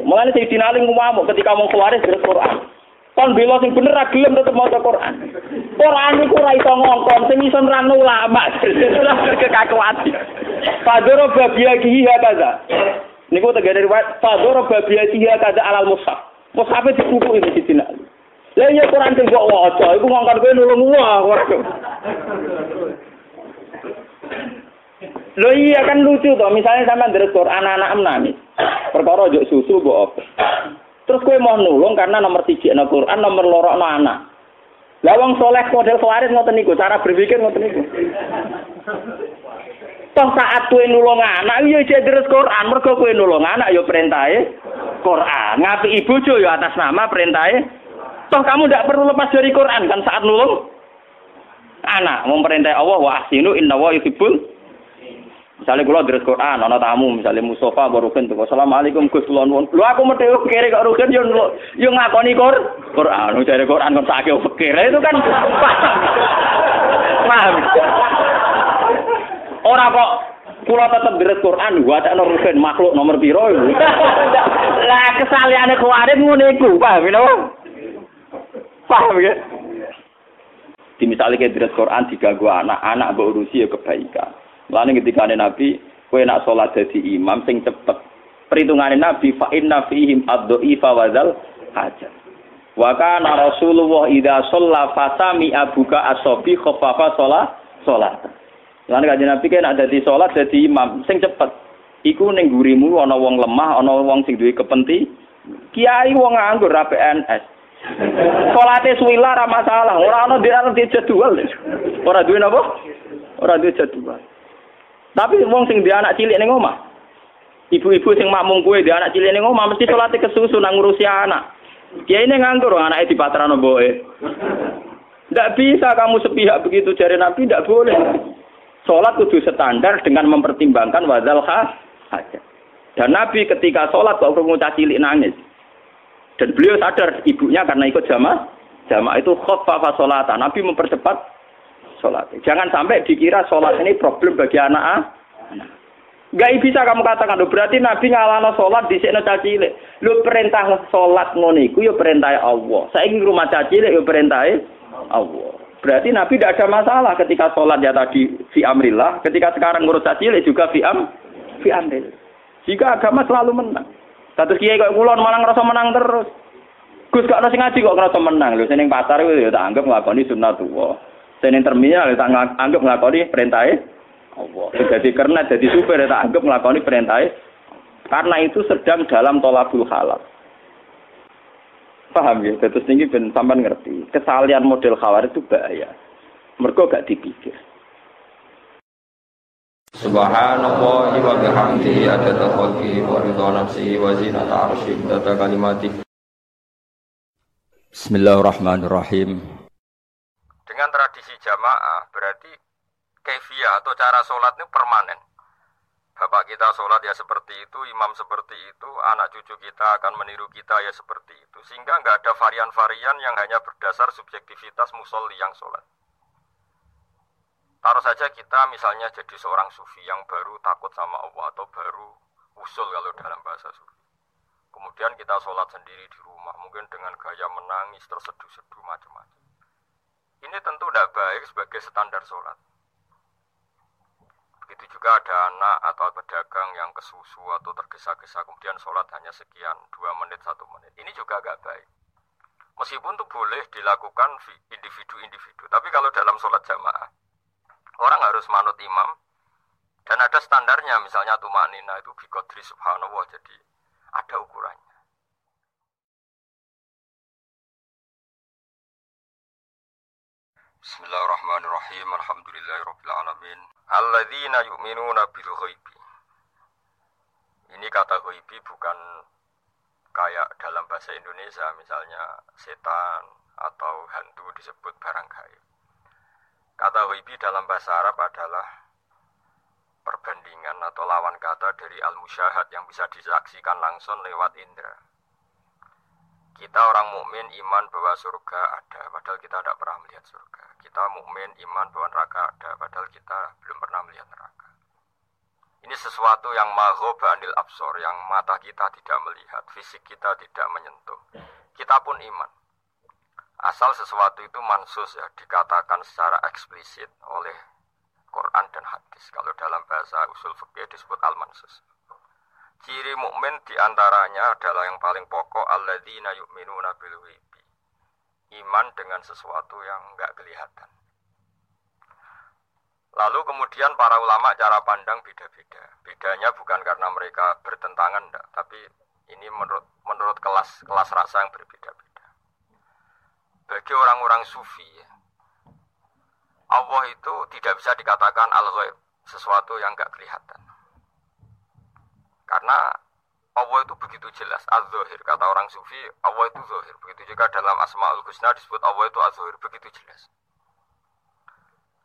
Mulane sing dinaling ngamuk ketika mau keluar dari Quran. Kon bela sing bener ra gelem tetep maca Quran. Quran iku ora iso ngongkon, sing iso nerangno ulama. Kekakuan. Padoro babia kihi kaza. Niku tegere riwayat Padoro babia kihi kaza alal mushaf. Mushaf dikuku iki dina. Lah iya Quran sing kok waca iku ngongkon kowe nulung wah. Lo iya kan lucu toh, misalnya sama dari anak-anak nangis, perkara juk susu apa. Terus kue mau nulung karena nomor tiga no Quran, nomor lorok no anak. Lawang soleh model khawaris ngoten niku, cara berpikir ngoten niku. Toh saat kue nulung anak, iya terus Quran, mereka kue nulung anak, yo perintahnya Quran. Ngapi ibu jo yo atas nama perintahnya. Toh kamu tidak perlu lepas dari Quran kan saat nulung anak. Memperintah Allah wa asinu inna wa yuhibbul Misalnya kalau dari Quran, ana tamu, misalnya Mustafa baru kan tuh, Assalamualaikum Gus Kulon Lu aku mesti kere kok rugen yo yo ngakoni Qur Quran, dari Quran kok sakit pikir itu kan paham. Ora kok kula tetep deres Quran, tak rugen makhluk nomor piro itu. Lah kesaliane kuwarit ngene iku, paham lho. Paham ya? Di misalnya kayak Quran diganggu anak, anak mbok urusi ya kebaikan. Lalu ketika Nabi, kue nak sholat jadi imam sing cepet. Perhitungan Nabi, fa inna fihim ad-dha'ifa wadzal hajat. Wa kana Rasulullah idza shalla fasami abuka asobi khaffafa sholat sholat. Lalu kanjeng Nabi kan ada di sholat jadi imam sing cepet. Iku ning gurimu ana wong lemah, ana wong sing duwe kepenti. Kiai wong nganggur ra PNS. Salate suwila ra masalah, ora ana di jadwal. Ora duwe napa? Ora duwe jadwal. Tapi wong sing dia anak cilik ning omah. Ibu-ibu sing makmum kue dia anak cilik ning omah mesti salate kesusu nang ngurusi anak. Dia ini nganggur anaknya di patrano boe. Tidak bisa kamu sepihak begitu jari Nabi, tidak boleh. Sholat kudu standar dengan mempertimbangkan wazal hajat. Dan Nabi ketika sholat kok ngucap cilik nangis. Dan beliau sadar ibunya karena ikut jamaah. Jamaah itu khaffafa sholatan. Nabi mempercepat sholat. Jangan sampai dikira sholat ini problem bagi anak. anak. Gak bisa kamu katakan lo berarti Nabi ngalano sholat di sini caci Lo perintah sholat ngoniku yo perintah Allah. Saya ingin rumah caci yo perintah Allah. Berarti Nabi tidak ada masalah ketika sholat ya tadi fi amrillah, ketika sekarang ngurus caci juga fi am fi amril. Jika agama selalu menang. Satu kiai kok kulon malah ngerasa menang terus. Gus gak nasi ngaji kok ngerasa menang lho. Seneng pasar itu tak anggap nglakoni sunnatullah. Seneng terminal tak anggap nglakoni perintah Allah. Jadi karena jadi supir tak anggap melakukan perintah. Karena itu sedang dalam tolabul halal. Paham ya? Terus tinggi ben sampean ngerti. Kesalahan model khawar itu bahaya. Mereka gak dipikir. Subhanallah wa bihamdihi adada khalqihi wa ridha nafsihi wa zinata arsyih data kalimati. Bismillahirrahmanirrahim. Dengan tradisi jamaah berarti kefiah atau cara sholat itu permanen. Bapak kita sholat ya seperti itu, imam seperti itu, anak cucu kita akan meniru kita ya seperti itu. Sehingga nggak ada varian-varian yang hanya berdasar subjektivitas musolli yang sholat. Taruh saja kita misalnya jadi seorang sufi yang baru takut sama Allah atau baru usul kalau dalam bahasa sufi. Kemudian kita sholat sendiri di rumah, mungkin dengan gaya menangis, terseduh-seduh macam-macam. Ini tentu tidak baik sebagai standar sholat. Begitu juga ada anak atau pedagang yang kesusu atau tergesa-gesa kemudian sholat hanya sekian, dua menit, satu menit. Ini juga agak baik. Meskipun itu boleh dilakukan individu-individu. Tapi kalau dalam sholat jamaah, orang harus manut imam. Dan ada standarnya, misalnya tumanina itu bikodri subhanallah. Jadi ada ukurannya. Bismillahirrahmanirrahim. Alhamdulillahirrahmanirrahim. Alladzina yu'minuna bil ghaibi. Ini kata ghaibi bukan kayak dalam bahasa Indonesia misalnya setan atau hantu disebut barang gaib. Kata ghaibi dalam bahasa Arab adalah perbandingan atau lawan kata dari al-musyahad yang bisa disaksikan langsung lewat indera. Kita orang mukmin iman bahwa surga ada, padahal kita tidak pernah melihat surga. Kita mukmin iman bahwa neraka ada, padahal kita belum pernah melihat neraka. Ini sesuatu yang maghoba anil absor, yang mata kita tidak melihat, fisik kita tidak menyentuh. Kita pun iman. Asal sesuatu itu mansus ya, dikatakan secara eksplisit oleh Quran dan hadis. Kalau dalam bahasa usul fikih disebut al-mansus. Ciri mukmin di antaranya adalah yang paling pokok alladzina yu'minuna bil ghaibi. Iman dengan sesuatu yang enggak kelihatan. Lalu kemudian para ulama cara pandang beda-beda. Bedanya bukan karena mereka bertentangan enggak, tapi ini menurut menurut kelas kelas rasa yang berbeda-beda. Bagi orang-orang sufi ya, Allah itu tidak bisa dikatakan al-ghaib, sesuatu yang enggak kelihatan. Karena Allah itu begitu jelas, az-zahir. Kata orang sufi, Allah itu zahir. Begitu juga dalam Asma'ul Husna disebut Allah itu az-zahir. Begitu jelas.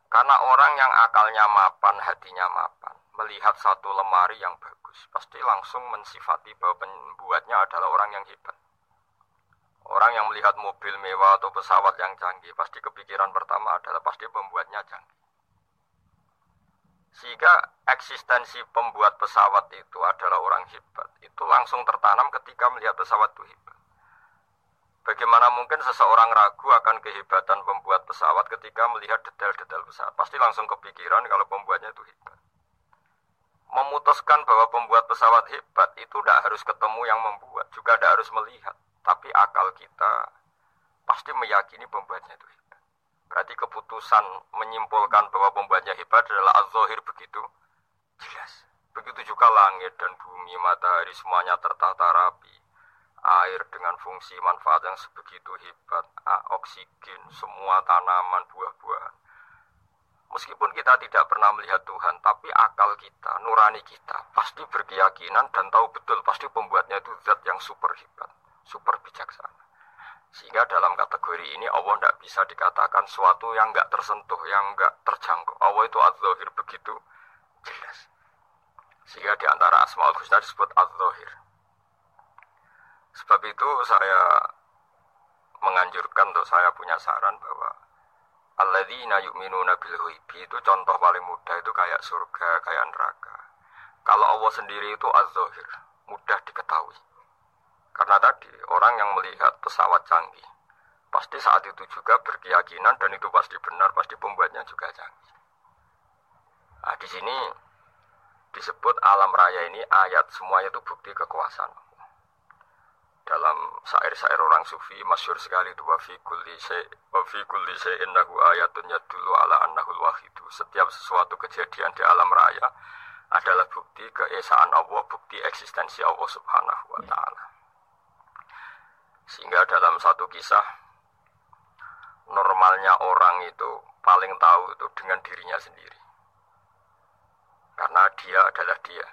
Karena orang yang akalnya mapan, hatinya mapan, melihat satu lemari yang bagus, pasti langsung mensifati bahwa pembuatnya adalah orang yang hebat. Orang yang melihat mobil mewah atau pesawat yang canggih, pasti kepikiran pertama adalah pasti pembuatnya canggih. Sehingga eksistensi pembuat pesawat itu adalah orang hebat. Itu langsung tertanam ketika melihat pesawat itu hebat. Bagaimana mungkin seseorang ragu akan kehebatan pembuat pesawat ketika melihat detail-detail pesawat? Pasti langsung kepikiran kalau pembuatnya itu hebat. Memutuskan bahwa pembuat pesawat hebat itu tidak harus ketemu yang membuat, juga tidak harus melihat. Tapi akal kita pasti meyakini pembuatnya itu hebat. Berarti keputusan menyimpulkan bahwa pembuatnya hebat adalah az-zahir begitu jelas. Begitu juga langit dan bumi, matahari semuanya tertata rapi. Air dengan fungsi manfaat yang sebegitu hebat, oksigen, semua tanaman, buah-buahan. Meskipun kita tidak pernah melihat Tuhan, tapi akal kita, nurani kita, pasti berkeyakinan dan tahu betul pasti pembuatnya itu zat yang super hebat, super bijaksana. Sehingga dalam kategori ini Allah tidak bisa dikatakan suatu yang nggak tersentuh, yang nggak terjangkau. Allah itu az-zahir begitu jelas. Sehingga di antara Asmaul Husna disebut az-zahir. Sebab itu saya menganjurkan untuk saya punya saran bahwa alladzina yu'minuna bil itu contoh paling mudah itu kayak surga, kayak neraka. Kalau Allah sendiri itu az-zahir, mudah diketahui. Karena tadi orang yang melihat pesawat canggih, pasti saat itu juga berkeyakinan dan itu pasti benar, pasti pembuatnya juga canggih. Nah, di sini disebut alam raya ini ayat semuanya itu bukti kekuasaan. Dalam syair-syair orang sufi masyur sekali dua fi kulli wa fi kulli innahu ayatun yadullu ala annahul wahidu. Setiap sesuatu kejadian di alam raya adalah bukti keesaan Allah, bukti eksistensi Allah Subhanahu wa taala. Sehingga dalam satu kisah normalnya orang itu paling tahu itu dengan dirinya sendiri. Karena dia adalah dia.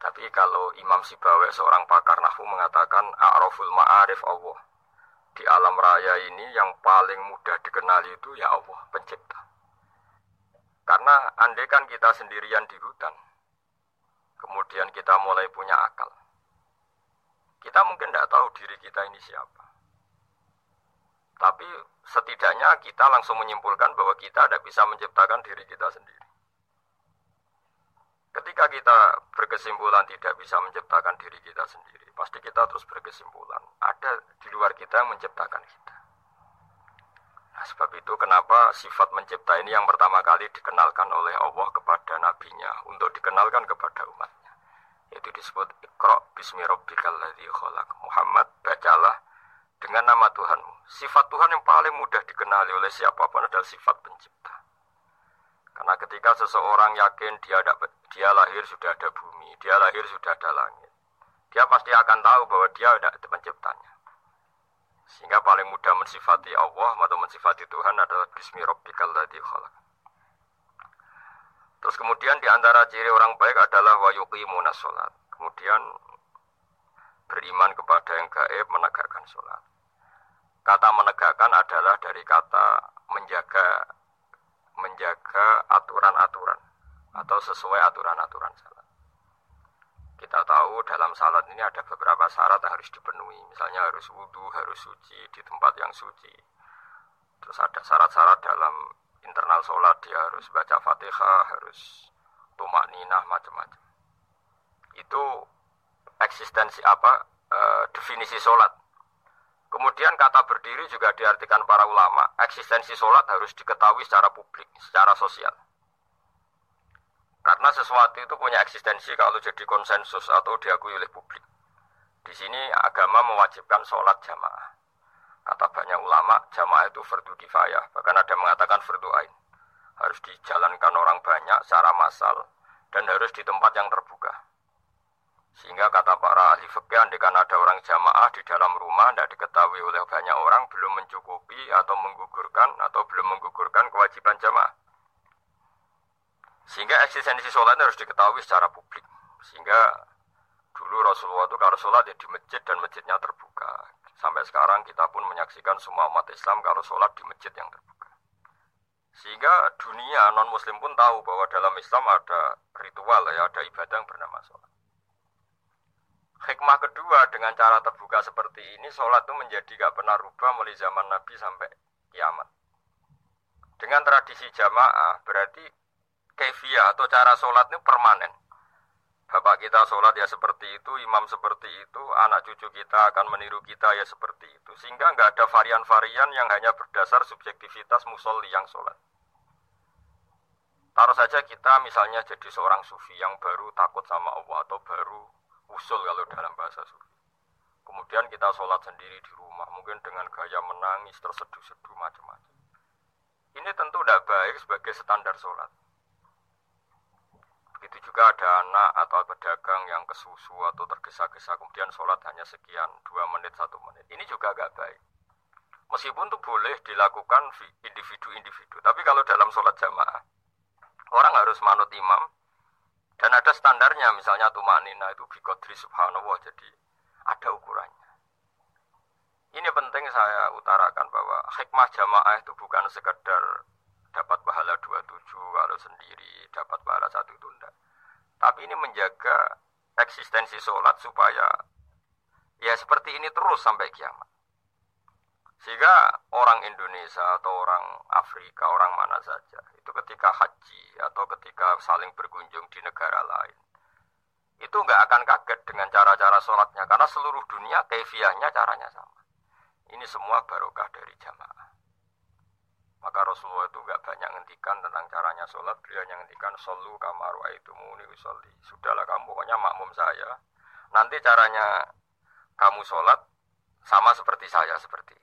Tapi kalau Imam Sibawe seorang pakar nahu mengatakan a'raful ma'arif Allah. Di alam raya ini yang paling mudah dikenali itu ya Allah, pencipta. Karena andai kan kita sendirian di hutan, kemudian kita mulai punya akal. Kita mungkin tidak tahu diri kita ini siapa. Tapi setidaknya kita langsung menyimpulkan bahwa kita tidak bisa menciptakan diri kita sendiri. Ketika kita berkesimpulan tidak bisa menciptakan diri kita sendiri, pasti kita terus berkesimpulan ada di luar kita yang menciptakan kita. Nah, sebab itu kenapa sifat mencipta ini yang pertama kali dikenalkan oleh Allah kepada nabinya untuk dikenalkan kepada umatnya. Itu disebut Iqra bismi rabbikal khalaq. Muhammad bacalah dengan nama Tuhanmu. Sifat Tuhan yang paling mudah dikenali oleh siapa pun adalah sifat pencipta. Karena ketika seseorang yakin dia ada, dia lahir sudah ada bumi, dia lahir sudah ada langit, dia pasti akan tahu bahwa dia ada penciptanya. Sehingga paling mudah mensifati Allah atau mensifati Tuhan adalah Bismi Rabbikal khalaq. Terus kemudian di antara ciri orang baik adalah wa yuqimuna sholat. Kemudian beriman kepada yang gaib menegakkan sholat. Kata menegakkan adalah dari kata menjaga menjaga aturan-aturan atau sesuai aturan-aturan salat. Kita tahu dalam salat ini ada beberapa syarat yang harus dipenuhi. Misalnya harus wudhu, harus suci di tempat yang suci. Terus ada syarat-syarat dalam internal sholat dia harus baca fatihah, harus tumak ninah, macam-macam. Itu eksistensi apa? E, definisi sholat. Kemudian kata berdiri juga diartikan para ulama. Eksistensi sholat harus diketahui secara publik, secara sosial. Karena sesuatu itu punya eksistensi kalau jadi konsensus atau diakui oleh publik. Di sini agama mewajibkan sholat jamaah. Kata banyak ulama, jamaah itu fardu kifayah. Bahkan ada yang mengatakan fardu ain. Harus dijalankan orang banyak secara massal dan harus di tempat yang terbuka. Sehingga kata para ahli fikih, andekan ada orang jamaah di dalam rumah tidak diketahui oleh banyak orang belum mencukupi atau menggugurkan atau belum menggugurkan kewajiban jamaah. Sehingga eksistensi sholat harus diketahui secara publik. Sehingga dulu Rasulullah itu kalau sholat ya di masjid dan masjidnya terbuka. Sampai sekarang kita pun menyaksikan semua umat Islam kalau sholat di masjid yang terbuka. Sehingga dunia non muslim pun tahu bahwa dalam Islam ada ritual ya, ada ibadah yang bernama sholat. Hikmah kedua dengan cara terbuka seperti ini, sholat itu menjadi gak pernah rubah mulai zaman Nabi sampai kiamat. Dengan tradisi jamaah berarti kefiah atau cara sholat itu permanen. Bapak kita sholat ya seperti itu, imam seperti itu, anak cucu kita akan meniru kita ya seperti itu. Sehingga nggak ada varian-varian yang hanya berdasar subjektivitas musolli yang sholat. Taruh saja kita misalnya jadi seorang sufi yang baru takut sama Allah atau baru usul kalau dalam bahasa sufi. Kemudian kita sholat sendiri di rumah, mungkin dengan gaya menangis, terseduh-seduh macam-macam. Ini tentu tidak baik sebagai standar sholat. Begitu juga ada anak atau pedagang yang kesusu atau tergesa-gesa kemudian sholat hanya sekian, dua menit, satu menit. Ini juga agak baik. Meskipun itu boleh dilakukan individu-individu. Tapi kalau dalam sholat jamaah, orang harus manut imam, dan ada standarnya, misalnya tumanina itu bikodri subhanallah, jadi ada ukurannya. Ini penting saya utarakan bahwa hikmah jamaah itu bukan sekedar dapat pahala 27 kalau sendiri, dapat pahala satu tunda. Tapi ini menjaga eksistensi sholat supaya ya seperti ini terus sampai kiamat. Sehingga orang Indonesia atau orang Afrika, orang mana saja, itu ketika haji atau ketika saling berkunjung di negara lain, itu nggak akan kaget dengan cara-cara sholatnya karena seluruh dunia kefiahnya caranya sama. Ini semua barokah dari jamaah. Maka Rasulullah itu nggak banyak ngendikan tentang caranya sholat, beliau yang ngendikan solu itu muni usolli. Sudahlah kamu pokoknya makmum saya. Nanti caranya kamu sholat sama seperti saya seperti.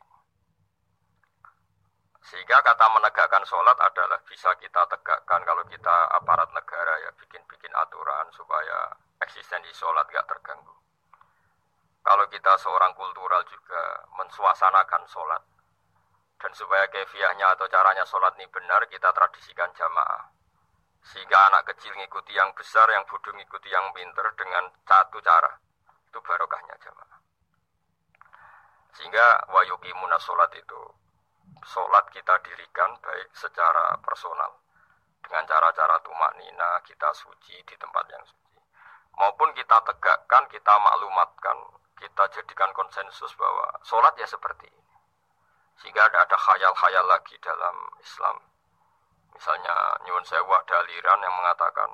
Sehingga kata menegakkan sholat adalah bisa kita tegakkan kalau kita aparat negara ya bikin-bikin aturan supaya eksistensi sholat gak terganggu. Kalau kita seorang kultural juga mensuasanakan sholat. Dan supaya kefiahnya atau caranya sholat ini benar, kita tradisikan jamaah. Sehingga anak kecil ngikuti yang besar, yang bodoh ngikuti yang pinter dengan satu cara. Itu barokahnya jamaah. Sehingga wayuki munas sholat itu, sholat kita dirikan baik secara personal. Dengan cara-cara tumak nina, kita suci di tempat yang suci. Maupun kita tegakkan, kita maklumatkan, kita jadikan konsensus bahwa sholat ya seperti ini. Sehingga ada ada khayal-khayal lagi dalam Islam. Misalnya nyuwun sewu ada aliran yang mengatakan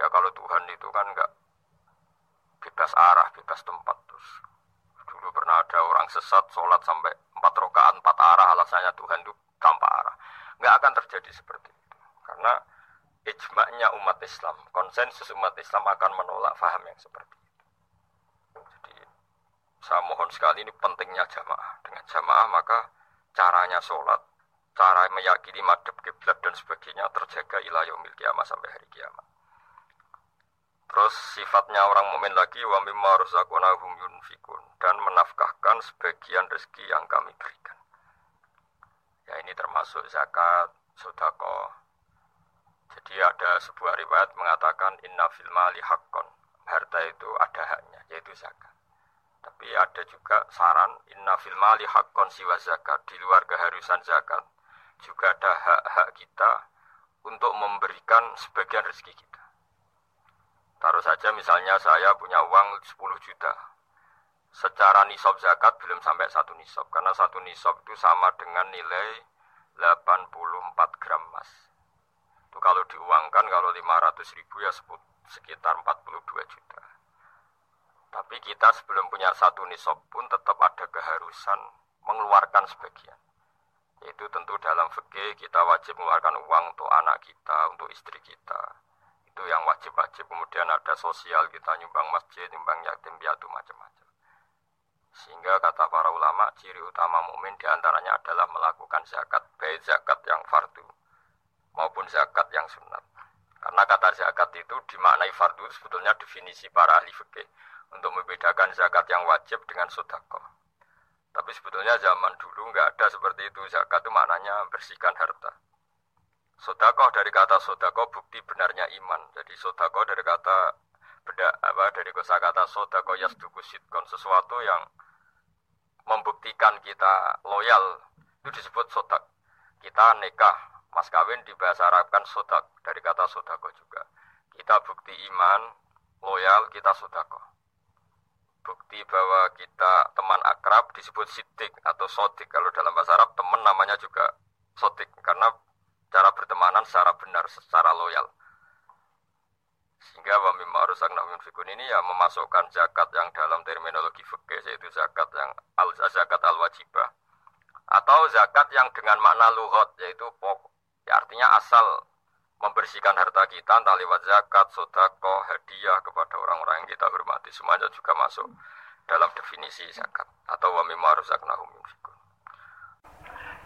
ya kalau Tuhan itu kan enggak bebas arah, bebas tempat terus. Dulu pernah ada orang sesat sholat sampai empat rakaat empat arah alasannya Tuhan itu tanpa arah. Enggak akan terjadi seperti itu. Karena ijma'nya umat Islam, konsensus umat Islam akan menolak faham yang seperti itu. Saya mohon sekali ini pentingnya jamaah. Dengan jamaah maka caranya sholat, cara meyakini madhab kiblat dan sebagainya terjaga ilah yaumil kiamat sampai hari kiamat. Terus sifatnya orang mukmin lagi wa mimma razaqnahum yunfikun dan menafkahkan sebagian rezeki yang kami berikan. Ya ini termasuk zakat, sodako. Jadi ada sebuah riwayat mengatakan inna fil mali haqqon. Harta itu ada haknya, yaitu zakat. Tapi ada juga saran inna fil mali haqqon siwa zakat di luar keharusan zakat. Juga ada hak-hak kita untuk memberikan sebagian rezeki kita. Taruh saja misalnya saya punya uang 10 juta. Secara nisab zakat belum sampai satu nisab. Karena satu nisab itu sama dengan nilai 84 gram emas. Itu kalau diuangkan kalau 500 ribu ya sekitar 42 juta. Tapi kita sebelum punya satu nisab pun tetap ada keharusan mengeluarkan sebagian. Yaitu tentu dalam fikih kita wajib mengeluarkan uang untuk anak kita, untuk istri kita. Itu yang wajib-wajib. Kemudian ada sosial kita nyumbang masjid, nyumbang yatim piatu macam-macam. Sehingga kata para ulama ciri utama mukmin di antaranya adalah melakukan zakat, baik zakat yang fardu maupun zakat yang sunat. Karena kata zakat itu dimaknai fardu sebetulnya definisi para ahli fikih untuk membedakan zakat yang wajib dengan sodako. Tapi sebetulnya zaman dulu nggak ada seperti itu. Zakat itu maknanya bersihkan harta. Sodako dari kata sodako bukti benarnya iman. Jadi sodako dari kata beda apa dari kosa kata sodako yasduku sitkon sesuatu yang membuktikan kita loyal itu disebut sodak. Kita nikah mas kawin di bahasa Arab kan sodak dari kata sodako juga. Kita bukti iman loyal kita sodako bukti bahwa kita teman akrab disebut sidik atau sodik. Kalau dalam bahasa Arab teman namanya juga sodik karena cara bertemanan secara benar, secara loyal. Sehingga wa mimma arsalna fikun ini ya memasukkan zakat yang dalam terminologi fikih yaitu zakat yang al zakat al wajibah atau zakat yang dengan makna luhut yaitu pokok. Ya artinya asal membersihkan harta kita entah lewat zakat, sodako, hadiah kepada orang-orang yang kita hormati semuanya juga masuk dalam definisi zakat atau wa mimma razaqnahum yunfikun.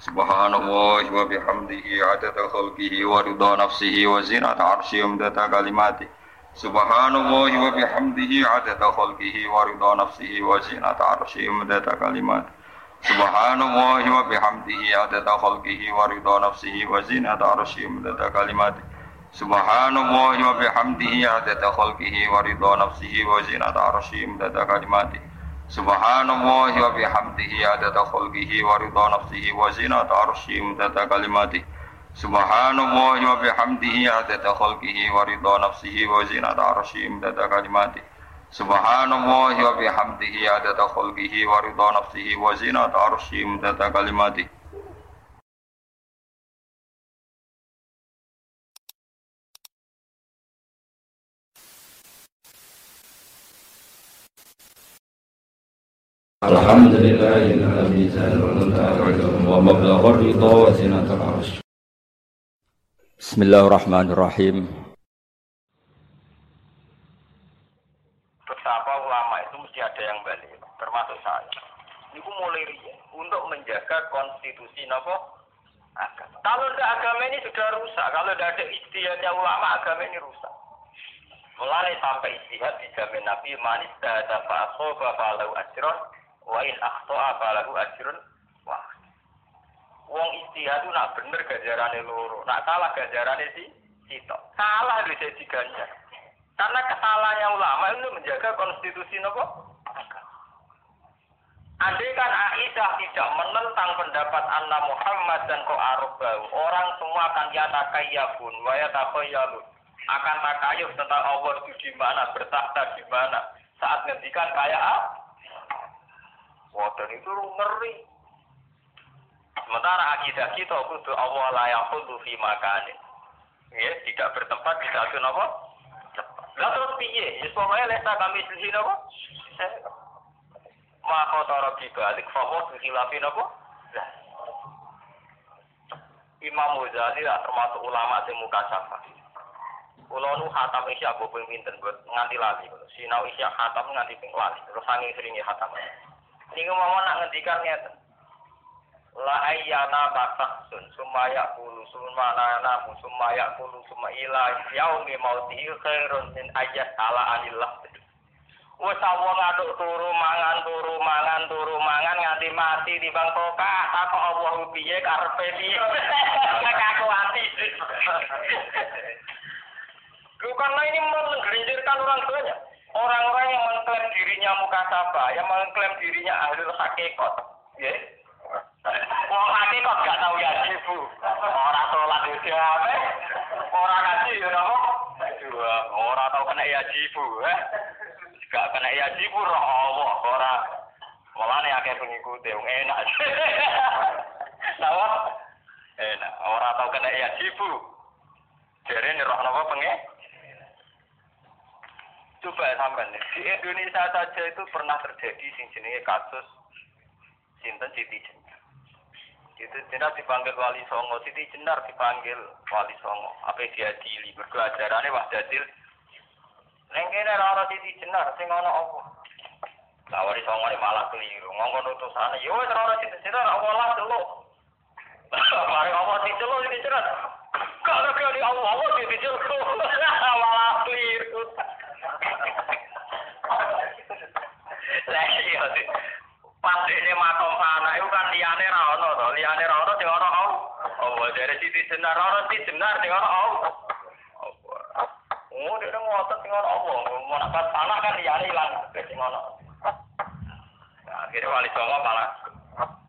Subhanallah wa bihamdihi adada khalqihi wa ridha nafsihi wa zinata arsyihi wa kalimati. Subhanallah wa bihamdihi adada khalqihi wa ridha nafsihi wa zinata arsyihi wa kalimati. Subhanallah wa bihamdihi adada khalqihi wa ridha nafsihi wa zinata arsyihi wa kalimati. Subhanallah wa bihamdihi adada khalqihi wa ridha nafsihi wa zinata arsyihi wa kalimati. Subhanallah wa bihamdihi adada khalqihi wa ridha nafsihi wa zinata arsyihi wa kalimati. Subhanallah wa bihamdihi adada khalqihi wa ridha nafsihi wa zinata arsyihi wa kalimati. Subhanallah wa bihamdihi adada khulbihi wa ridha nafsihi wa zinata arshi mudada kalimati. Bismillahirrahmanirrahim. Menjaga konstitusi nopo agama. Kalau tidak agama ini sudah rusak, kalau tidak ada istihadnya ulama agama ini rusak. Mulai sampai istihad dijamin Nabi manis dada fa'asoba fa'alahu ajron wa in akhto'a fa'alahu ajron wah. Wong istihad itu nak bener gajarannya loro, nak salah gajarannya si sitok. Salah bisa diganjar. Karena kesalahannya ulama itu menjaga konstitusi nopo Andai kan Aisyah tidak menentang pendapat Anna Muhammad dan Ko'arubau, orang semua akan yatakayabun, wa yatakhayalun. Akan takayuf tentang Allah itu di mana, bertahta di mana. Saat ngendikan kayak ah, Wah, itu ngeri. Sementara akidah kita kudu Allah layak kudu fi. Ya, tidak bertempat di satu nopo. Lah terus piye? Ya pokoknya lesa kami di sini nopo. Maka tara dibalik fahuwa bikhilafin apa? Imam Ghazali lah termasuk ulama sing muka syafa. Kulo nu hatam isya apa ping buat nganti lali. Sinau isya hatam nganti ping lali. Terus sanging seringe hatam. Niku mau nak ngendikan ngeten. La ayyana baksun sumaya kulu sumana namu sumaya kulu suma ila yaumi mautihi khairun min ayat ala anillah. Wes wong aduk turu mangan turu mangan turu mangan nganti mati di bang toka takok Allah piye karepe piye? Aku ati karena ini menggerinjirkan orang banyak. Orang-orang yang mengklaim dirinya mukasaba yang mengklaim dirinya ahli hakikat ya. Wong hakikat gak tahu ya ibu. Orang sholat itu apa? Orang ngaji ya orang tahu kena ya ibu eh gak kena ya jibu roh Allah ora mulane akeh pengikut wong enak Tahu? Enak, ora tau kena ya. Jare nih roh napa penge? Coba sampean di Indonesia saja itu pernah terjadi sing jenenge kasus sinten Siti Jenar. Itu Jenar dipanggil Wali Songo, Siti Jenar dipanggil Wali Songo. Apa dia dili? Mergo ajarane Wahdatil Neng kene ora ana titi jenar sing ana apa? Lawari songone malah keliru. Ngongkon utusane yo ora ana titi jenar apa lah dulu. Mari apa jenar titi jenar. Kalau kali Allah Allah titi jenar malah keliru. Lah iya sih. Pas ini makom sana itu kan liane ra ono to, liane ra ono sing ono au. Oh, dari titi jenar ono titi jenar sing ono au. Oh, dia ngotot sing ono apa? Mau nak tanah kan liyane ilang sing ono. Nah, akhirnya wali songo malah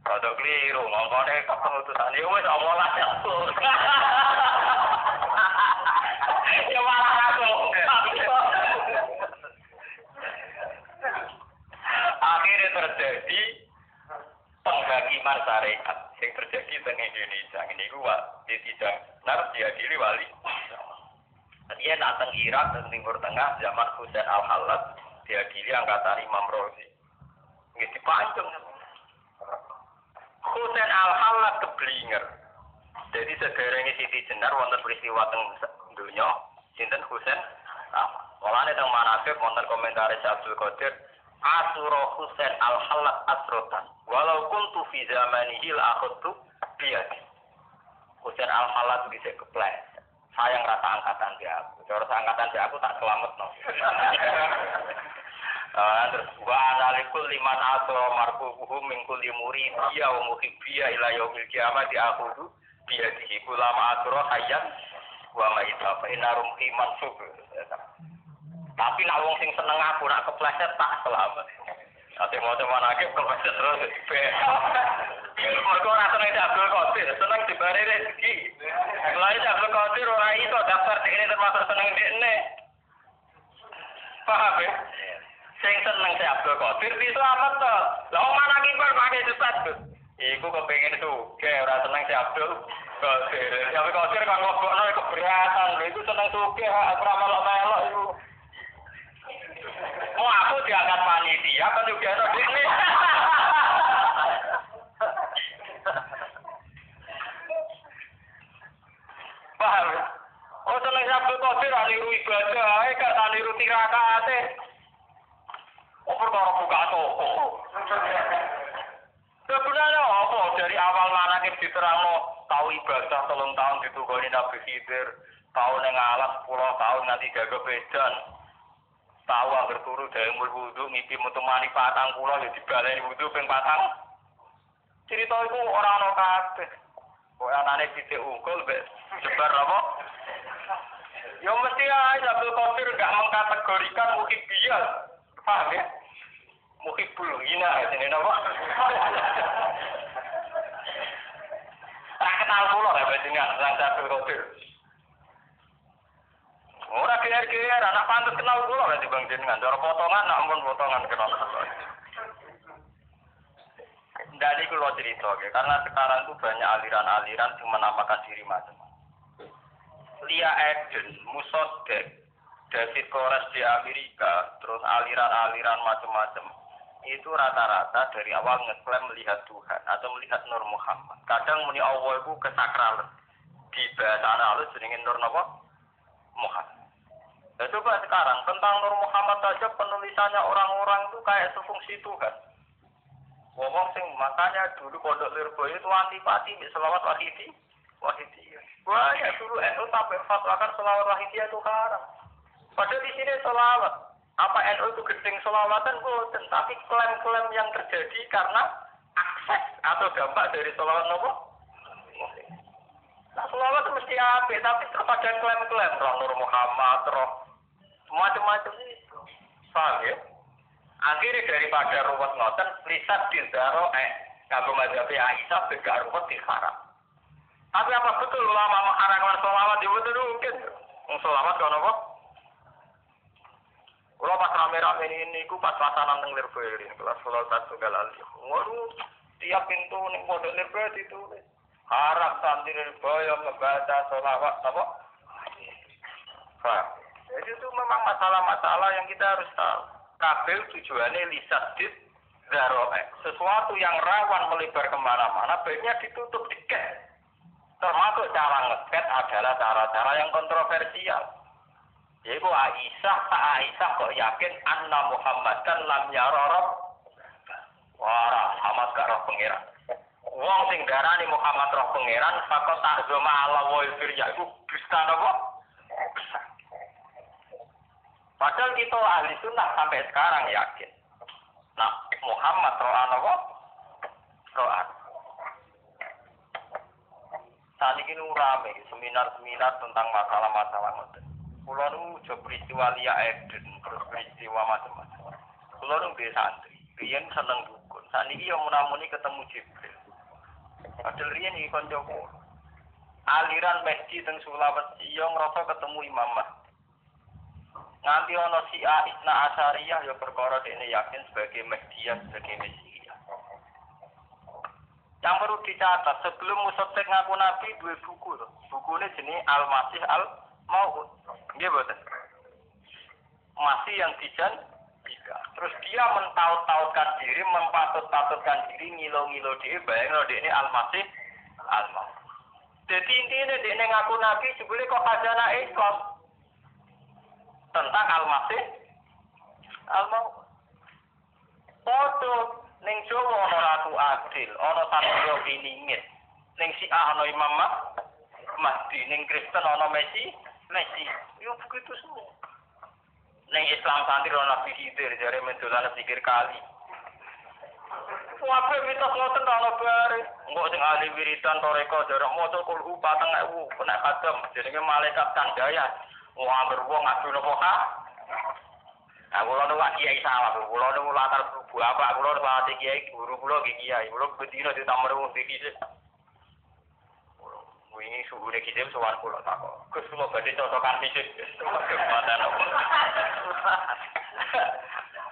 rada keliru, ngomongnya keputusan ya wis lah ya. Ya malah aku. Akhirnya terjadi penghakiman syariat yang terjadi di Indonesia ini gua di tidak nar diadili wali dia datang Irak dan Timur Tengah zaman Husain al Halad diadili angkatan Imam Rozi. Nggih dipancung. Husain al Halad keblinger. Jadi sederenge Siti Jenar wonten peristiwa teng dunya sinten Husain ah, Mulane teng manasib wonten komentar Abdul Qadir Asuro Husain al Halad asrotan walau kuntu fi la akhudtu biyadi. Husain al Halad bisa kepleset sayang rasa angkatan dia aku. Cara angkatan dia aku tak selamat no. Uh, terus wa analikul liman aso marfuhu min kulli muridiyya wa muhibbiyya ila yaumil qiyamah di akhudu biya di ulama asro hayat wa maita fa inna rumhi mansub. Tapi nak wong sing seneng aku nak kepleset tak selamat. Ate mau coba nakib kepleset terus. Mereka ora seneng Abdul Qadir, seneng dibari rezeki. Mulai Abdul Qadir ora iso daftar ini termasuk seneng dekne. Paham ya? Sing seneng si Abdul Qadir bisa amat to. Lah mana kiper pakai cepat tuh. Iku kepengen suge, ora seneng si Abdul Qadir. Si Abdul Qadir kan ngobokno keberatan. Iku seneng suge, ora melok-melok iku. Wong aku diangkat panitia kan juga ada ini. Paham? ya? Oh seneng Sabtu Qadir ra niru ibadah ae gak tak niru tirakaate. Oh perkara buka toko. Sebenarnya apa dari awal manakib diterangno tahu ibadah telung tahun ditugoni Nabi Khidir, tahu neng alas 10 tahun nanti gagal bedan. Tahu agar turu dari mul wudu ngipi metu mani patang kula ya dibaleni wudu ping patang. Cerita itu orang ono kabeh. Kok anane titik unggul mbek jebar apa? Ya mesti aja Abdul Qadir gak mengkategorikan muhibiyah. Paham ya? Muhibul hina ya sini apa? Tak kenal pula ya Raja Abdul Qadir. Ora geer-geer, anak pantas kenal pula ya di Bang Jenengan. Cara potongan, nak ampun potongan kenal. Nggak ini kalau cerita, ya. karena sekarang tuh banyak aliran-aliran yang menamakan diri macam-macam. Lia Eden, Musodek, David Kores di Amerika, terus aliran-aliran macam-macam. Itu rata-rata dari awal ngeklaim melihat Tuhan atau melihat Nur Muhammad. Kadang muni Allah itu kesakralan. Di bahasa halus jenengin Nur apa? Muhammad. Nah, coba sekarang tentang Nur Muhammad saja penulisannya orang-orang itu kayak sefungsi Tuhan. Ngomong sing makanya dulu pondok Lirboyo itu antipati selawat wahidi. Wahidi. Wah ya dulu NU sampai fatwakan selawat wahidi itu haram. Padahal di sini selawat. Apa NU itu gedeng selawatan boten, tapi klaim-klaim yang terjadi karena akses atau dampak dari selawat nopo. Nah, selawat itu mesti apa, tapi terpada klaim-klaim roh Nur Muhammad, roh macam-macam itu. Paham ya? Akhirnya daripada ruwet ngoten, lisan dindaro eh kagum mazhabi Aisyah begak ruwet diharam. Tapi apa betul ulama mengharamkan sholawat itu betul mungkin? Wong sholawat kan apa? Kalau pas rame-rame ini, ku pas pasanan teng Lirboyo ini, kelas satu galali. Waduh, tiap pintu ning pondok Lirboyo ditulis. Harap santri Lirboyo membaca sholawat? Pak, jadi itu memang masalah-masalah yang kita harus tahu. Kabel tujuannya lisadid zaroe. Sesuatu yang rawan melebar ke mana-mana, baiknya ditutup diket. Termasuk cara ngeket adalah cara-cara yang kontroversial. Yaitu Aisyah, tak Aisyah kok yakin anna Muhammad kan lam yarorob. Wah, Muhammad gak roh pengiran. Wong sing darani Muhammad roh pangeran, fakot tak zoma ala wa iku dusta napa? Padahal kita ahli sunnah sampai sekarang yakin. Nah, Muhammad roh apa? Roh Saat ini rame seminar-seminar tentang masalah-masalah modern. Pulau nu peristiwa Lia Eden, terus peristiwa macam-macam. Pulau nu biasa santri, Rian seneng dukun. Saat ini yang menamuni ketemu Jibril. Padahal Rian ini konco Aliran masjid teng Sulawesi yang ngerasa ketemu Imam Mahdi. Nganti ono si A Isna Asyariyah ya perkara ini yakin sebagai Mahdiya sebagai Mesias. Yang perlu dicatat sebelum Musotek ngaku Nabi dua buku tuh. Buku ini jenis Al Masih Al Maud. Dia betul. Masih yang dijan Terus dia mentaut-tautkan diri, mempatut-patutkan diri, ngilo-ngilo diri, bayang dia ini Al-Masih Al-Maud. Jadi intinya dia ngaku Nabi, sebelum kok khazana Islam tentang Al-Masih Al-Maud. Foto ning Jawa ana Ratu Adil, ana Satrio Piningit. Ning Syiah ana Imam Mahdi, ning Kristen ana Messi, Messi. Yo begitu semua. Ning Islam santri ana Khidir, jare mendolan pikir kali. Wabe mitos ngoten ta ana bare. Engko sing ahli wiridan toreko jarak maca kulhu pateng ewu kena kadem jenenge malaikat kandaya. Oh, wong anggar wong ngadu nopo ha Nah, kula nunggu kiai sawah, kula nunggu latar buku apa, kula nunggu latar kiai, guru kula ke kiai, kula bedino di tamar wong di kisip. Wini suhu di kisip, sewan kula takok. Gus kula badhe cocokan kisip, kula kematan apa.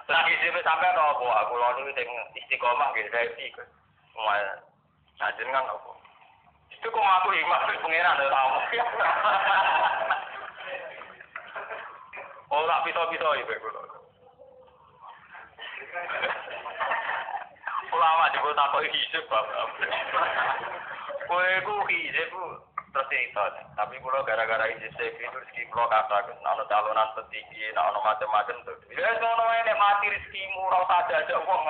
Nah, kisip sampe nopo, kula nunggu di istiqomah, nggih saya sih, kus. Mwai, nah, kan nopo. Itu kok aku ikhlas kus pengiran, tau. Oh, ora pito-pito iki kulo. Kula awak dhewe tak kok hisep bab. Kowe ku hisep tapi kula gara-gara ini saya pikir rezeki kula kakak ana dalonan petiki ana ana macam-macam to. Ya ngono ae nek mati rezekimu ora ada aja wong.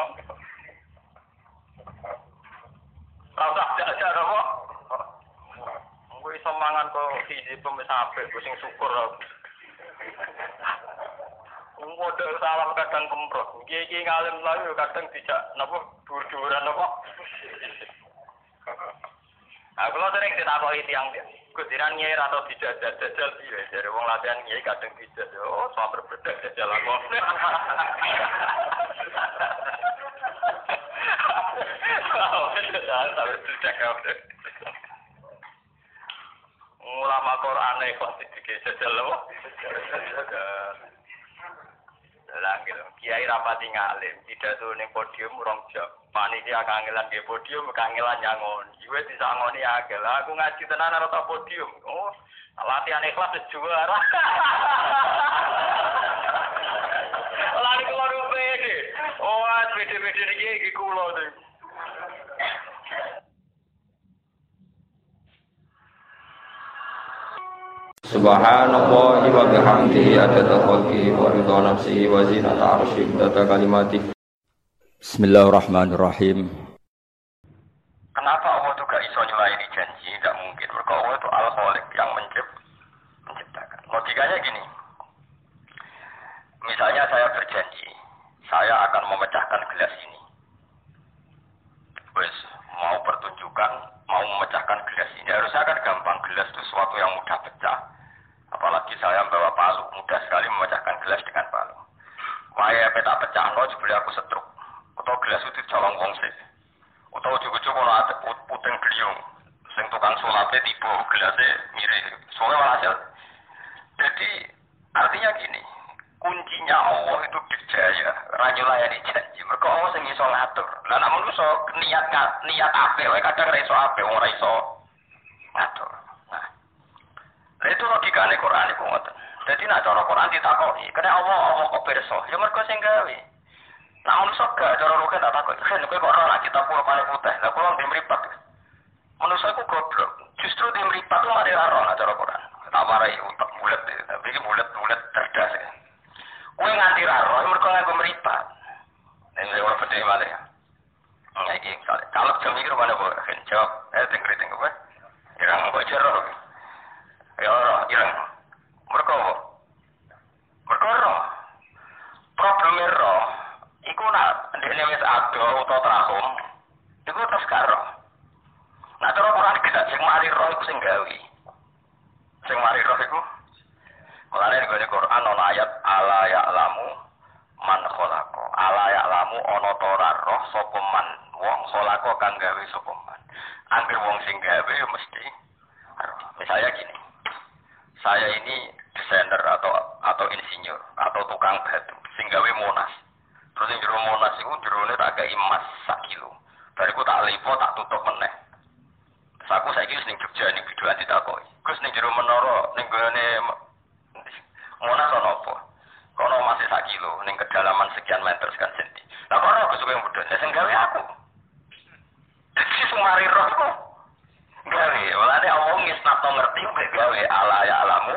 Rasa aja ada kok. Kuwi semangat kok siji pemisah ape sing syukur. Model salam kadang kemprot. Kiai ngalim lalu kadang tidak napa dur-duran napa. Nah, kalau sering ditakoki tiang dia. Kudiran nyai atau tidak jajal piye? Dari wong latihan nyai kadang tidak. Oh, soal berbeda jajal aku. Tidak Ulama Quran kok jajal loh. Lah gitu. Kiai rapati ngalim, pidato ning podium rong jam. Panitia kangelan di podium, kangelan nyangon. Iwe disangoni agel. Aku ngaji tenan ora podium. Oh, latihan ikhlas juara. Lari keluar pede. Oh, pede-pede iki iki kula Subhanallah wa bihamdihi adada khalqi wa ridha nafsihi wa zinata arsyi data kalimati Bismillahirrahmanirrahim Kenapa Allah tuh gak iso nyelaini janji? Gak mungkin. Mereka Allah itu al-khaliq yang mencipt, menciptakan. Logikanya gini. Misalnya saya berjanji, saya akan memecahkan gelas ini. Wes, mau pertunjukan, mau memecahkan gelas ini. Harusnya kan gampang. Gelas itu sesuatu yang mudah pecah. Apalagi saya membawa palu, mudah sekali memecahkan gelas dengan palu. Waya peta pecah, no, juga aku setruk. Atau gelas itu colong wongsi. Atau kalau ada puting beliung. Sing tukang sulapnya tiba, gelasnya mirip. Soalnya hasil. Jadi, artinya gini. Kuncinya Allah itu dijaya. Ranjulayani janji. Mereka Allah sing iso ngatur. Namun so niat niat ape, kadang ra iso ape, ora. Lah itu logika nih Quran itu ngoten. Jadi nak cara Quran ditakoki, kena Allah Allah kok perso. Ya mergo sing gawe. Nah manusia gak cara rugen tak takut. Kan kowe kok ora kita pura paling putih. Lah kula ndek mripat. Manusia ku goblok. Justru di mripat lu mari ora cara Quran. Tak warai utak bulat. Tapi iki bulat-bulat cerdas. Kowe nganti ra roh mergo nganggo mripat. Nek ora pede wae. Ya iki kalau jam iki mana boleh jawab. Eh tengkri tengkri? Irang kok jero. Ya ora ireng. Mergo mergo roh. Probleme roh iku nak ndekne wis ado utawa trahum. Iku terus karo. Nah cara Quran gak sing mari roh iku sing gawe. Sing mari roh iku Mulane ning Quran ana ayat ala ya'lamu man khalaqa. Ala ya'lamu ana ta ora roh sapa man wong khalaqa kang gawe sapa man. Angger wong sing gawe mesti Misalnya gini, saya ini desainer atau atau insinyur atau tukang batu sing gawe monas. Terus yang jero monas iku jerone tak gawe emas sak kilo. Bariku tak lipo tak tutup meneh. Terus aku saiki wis ning Jogja ning biduan ditakoki. Gus ning jero menara ning gone monas ana apa? Kono masih sak kilo ning kedalaman sekian meter sekian senti. Lah kono aku suka yang bodoh, gawe aku. Jadi sumari roh gawe. Walane Allah ngisnato ngerti mek gawe ala ya alamu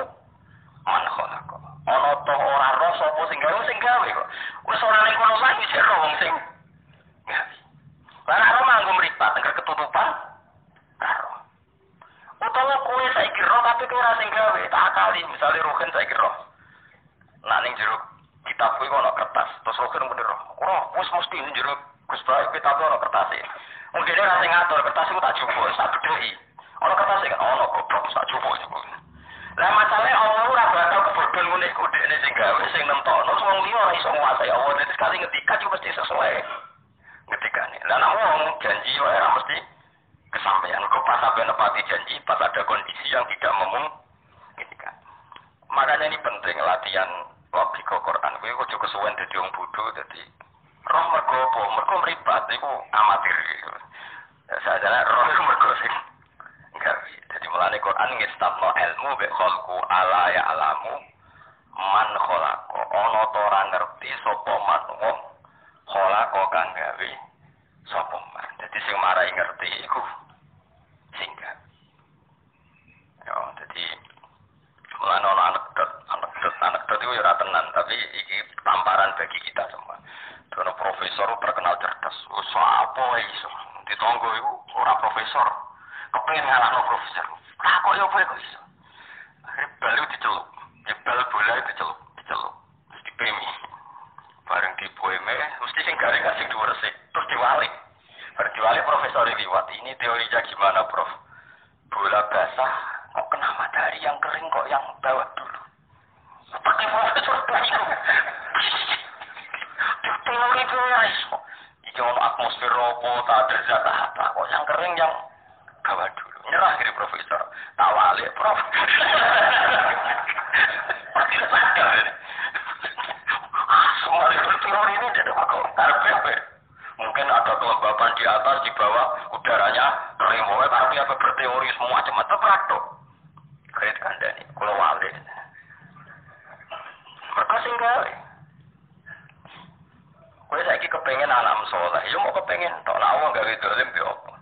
man khalaqa. Ana to ora roh sapa sing gawe sing gawe kok. Wis ora ning kono lagi sik roh wong sing. Lah ora manggo mripat engko ketutupan. Karo. Utawa kowe saiki roh tapi ora sing gawe, tak akali misale rohen saiki roh. Nah ning jero kitab kuwi ono kertas, terus rohen bener roh. Ora wis mesti ning jero Gus Baik kitab ono kertas e. Mungkin dia rasa ngatur kertas itu tak cukup, tak bedoi. Ono kertas kan ono goblok tak cukup cukup. Lah masalahnya Allah ora bakal kebodohan ngene iku dekne sing gawe sing nentokno wong liya ora iso nguasai Allah dadi sekali ngetika juga mesti sesuai. Ngetikane. Lah nek wong janji wae ora mesti kesampaian. Kok pas sampai nepati janji, pas ada kondisi yang tidak memungkinkan. Makanya ini penting latihan logika Quran. Kuwi ojo kesuwen dadi wong bodoh dadi roh mergo apa? Mergo mripat iku amatir. Sadar roh iku mergo sing gawe. Dadi mulane Quran ngestabno ilmu be khalqu ala ya alamu man khalaqa. Ana ta ora ngerti sapa man wong khalaqa kang gawe sapa man. Jadi sing marai ngerti iku singgah. Ya, jadi mulai ono anekdot, anekdot, anekdot ya tenan, tapi iki tamparan bagi kita semua. Dono profesor terkenal cerdas, wis apa iso? Ditonggo iku ora profesor. Kepengin ngalahno profesor. Lah kok yo apa iso? Akhirnya balu diceluk. Ya bal bola diceluk, diceluk. Terus dipemi. Bareng dipoeme, mesti sing garing kasih dua resik, terus diwalik. Bareng diwalik profesor liwat. Ini teorinya gimana, Prof? Bola basah, kok kena matahari yang kering kok yang bawah dulu. Pakai profesor bingung. Itu ya iso. Iki ono atmosfer ropo, tak zat apa. Kok yang kering yang bawah dulu. Nyerah kiri profesor. Tak walik, Prof. Semua itu teori ini bakal karpe Mungkin ada kelembaban di atas, di bawah, udaranya kering. Pokoknya karpe apa berteori semua macam-macam praktok. Kredit kandani, kalau walik. Mereka singgah. Kowe saiki kepengen alam soleh, yo mau kepengen tok. Nak wong gawe dolim be opo.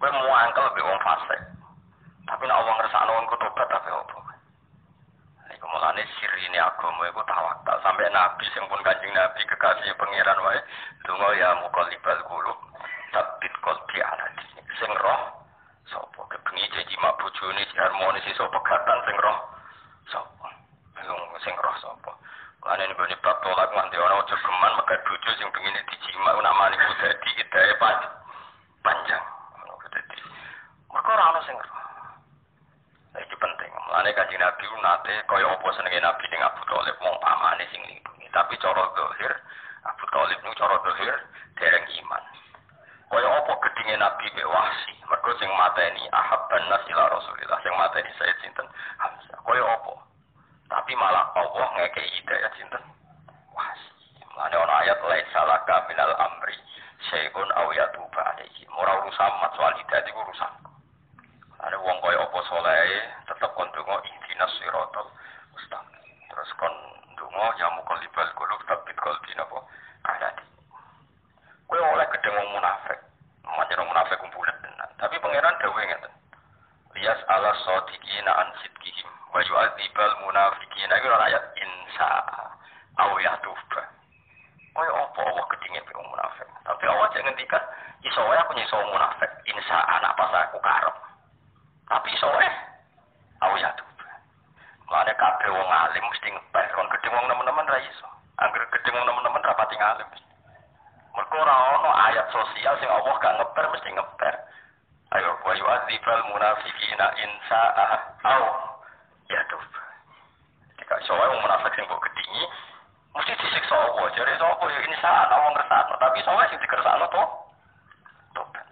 Kowe mau angkel be wong fasik. Tapi nak wong ngersakno wong tobat tapi opo. Iku mulane sirine agama iku tawakal. Sampai nabi sing pun kanjeng nabi kekasih pangeran wae donga ya muqallibal qulub sabit qalbi ala sing roh sapa? Kebengi janji mak bojone harmonis iso pegatan sing roh sapa? Sing roh sapa Lane nek ngene bab tolak nganti ana aja geman megat bojo sing pengine dijima nak mani ku dadi hidaye pan panjang. Ngono dadi. Mergo ora ana sing Iki penting. Mulane kanjeng Nabi nate kaya apa senenge Nabi ning Abu Thalib wong pamane sing lindungi. Tapi cara zahir Abu Thalib nu cara zahir dereng iman. Kaya apa gedinge Nabi mek wahsi. Mergo sing mateni ahabban nas ila Rasulillah sing mateni Sayyid sinten Hamzah. Kaya apa? Tapi malah Allah ngekei hidayah sinten. Wah, mana orang ayat lain salah minal amri syai'un aw yatuba alaihi. Ora urusan mat soal hidayah itu urusan. Ada wong kaya apa soleh tetep kon donga ihdinas siratal mustaqim. Terus kon donga ya muqallibal qulub tabbit qalbi napa alati. Kowe oleh gedeng wong munafik. Macam munafik kumpulan. Tapi pangeran dawuh ngeten. Liyas ala sadiqina an sidqihim wa yu'adzibal munafiqina iku ayat insa aw yatuba. Kaya apa Allah kedinge wong munafik. Tapi Allah jangan ngendikan iso wae aku nyiso munafik. Insa anak pas aku karep. Tapi iso wae aw yatuba. Mulane wong alim mesti ngeper kon gedeng wong nemen-nemen ra iso. Angger gedeng wong nemen-nemen ra pati ngalim. Mergo ora ono ayat sosial sing Allah gak ngeper mesti ngeper. Ayo wa yu'adzibal munafiqina in sa'a au yatub. Jika iso wae wong munafik sing gedingi mesti disiksa Allah. Jare sapa ya in sa'a wong ngersakno, tapi iso wae sing dikersakno to. Tobat.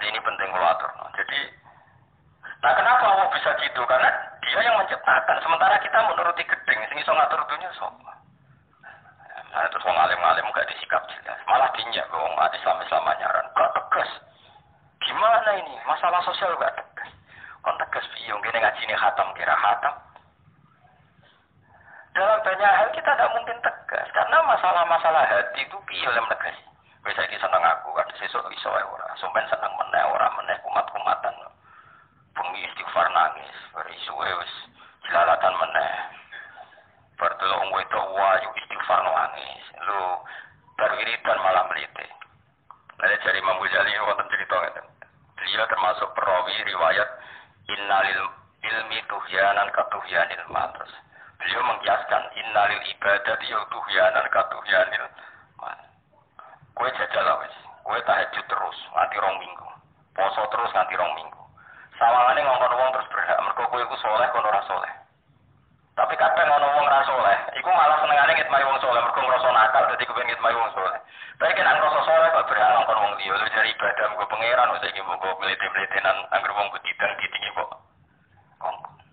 Ini penting kalau atur. Jadi Nah kenapa Allah bisa gitu? Karena dia yang menciptakan. Sementara kita menuruti gedeng. Sing iso ngatur dunia sapa? Nah, terus wong alim-alim gak disikap jelas. Malah dinyak wong Islam nyaran. Gak tegas. Gimana ini? Masalah sosial gak tegas. Kon tegas piye ngene ngajine khatam kira khatam. Dalam banyak hal kita tidak mungkin tegas karena masalah-masalah hati itu piye oleh menegas. Wis saiki seneng aku kan sesuk iso wae ora. Sampeyan seneng meneh ora meneh kumat-kumatan. Bengi istighfar nangis, berisuwe wis jelalatan meneh. Berdelok wedok wayu istighfar nangis. Lu berwiridan malah melite. Ada dari Imam Ghazali wonten cerita ngeten. Beliau termasuk perawi riwayat innalil ilmi tuhyanan katuhyanil matras. Beliau mengkiaskan innalil ibadah ya tuhyanan katuhyanil mat. Kue jajal wis. Kue tahajud terus nganti rong minggu. Poso terus nganti rong minggu. Sawangane ngongkon wong terus berhak mergo kowe soleh kono soleh. Tapi kadang ono wong ora soleh, iku malah senengane ngitmai wong soleh mergo ngrasa nakal dadi kepengin ngitmai wong soleh. Tapi kan ngrasa soleh kok berhak ngongkon wong liya lu dari ibadah mergo pangeran wis iki mbok mlete-mletenan anggere wong ketidan ditingi kok.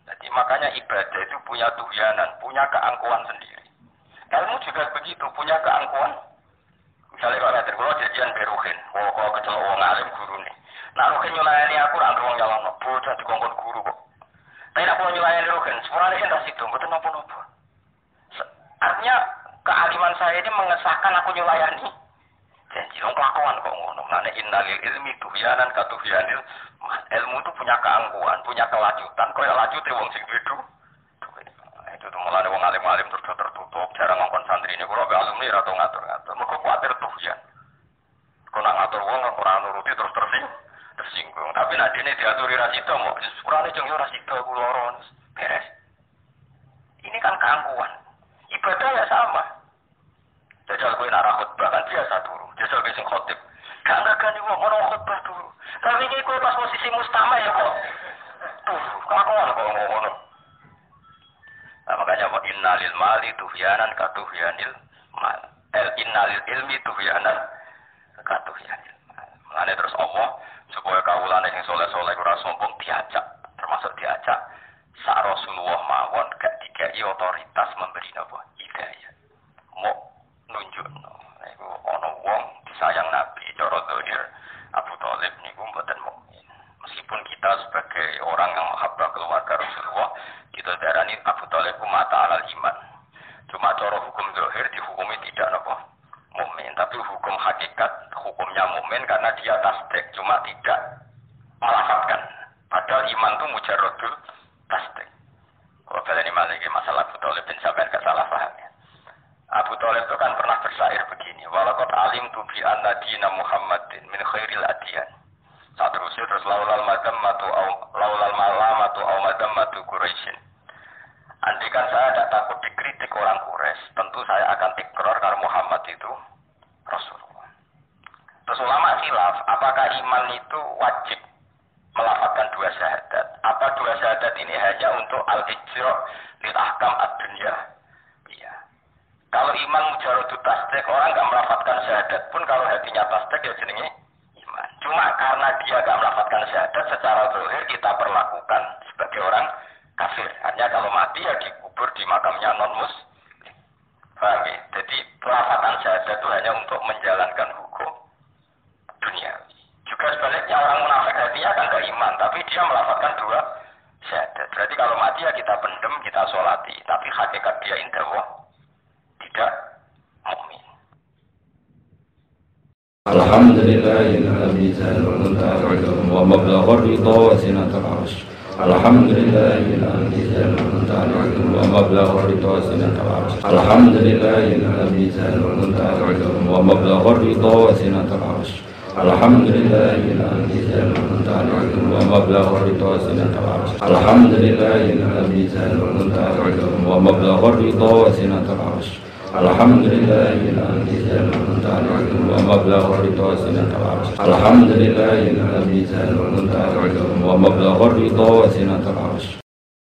Jadi makanya ibadah itu punya tuhyanan, punya keangkuhan sendiri. Ilmu juga begitu, punya keangkuhan. Misalnya kalau ada kalau jajan beruhin, kalau kecelok wong alim guru nih. Nah ruhin nyulayani aku, nanti wong nyalon, bocah dikongkon guru kok. Tapi nak punya nyulayani ruhin, semuanya kan tas itu, betul nopo-nopo. Artinya kealiman saya ini mengesahkan aku nyulayani. Janji dong kelakuan kok ngono. Nah innalil ilmi tuhyanan katuhyanil ilmu itu punya keangkuhan, punya kelajutan. Kau yang lajut wong sing nah, Itu tuh mulai wong alim-alim tertutup, jarang ngomong santri ini. Kalau alumni atau ngatur-ngatur, mereka khawatir tuhyan. Kau nak ngatur wong ora nuruti terus tersing, tersinggung. Tapi nanti ini diaturi rasito, mau sepurane jeng yo rasito kulo beres. Ini kan keangkuhan. Ibadah ya sama. Jajal gue nara khutbah kan biasa dulu. Jajal gue sing khotib. Gak ngagani wong ono khutbah dulu. Tapi ini gue pas posisi mustama ya kok. Tuh, kelakuan kok ngono. Nah, makanya wa innalil mali tuhyanan katuhyanil mal. El innalil ilmi tuhyanan katuhyanil mal. Mengenai terus Allah supaya kawulane sing soleh-soleh ora sombong diajak, ومبلغ الرضا وزنة العرش. الحمد لله الذي زال المنتهى ومبلغ الرضا وزنة العرش. الحمد لله الذي زال المنتهى ومبلغ الرضا وزنة العرش.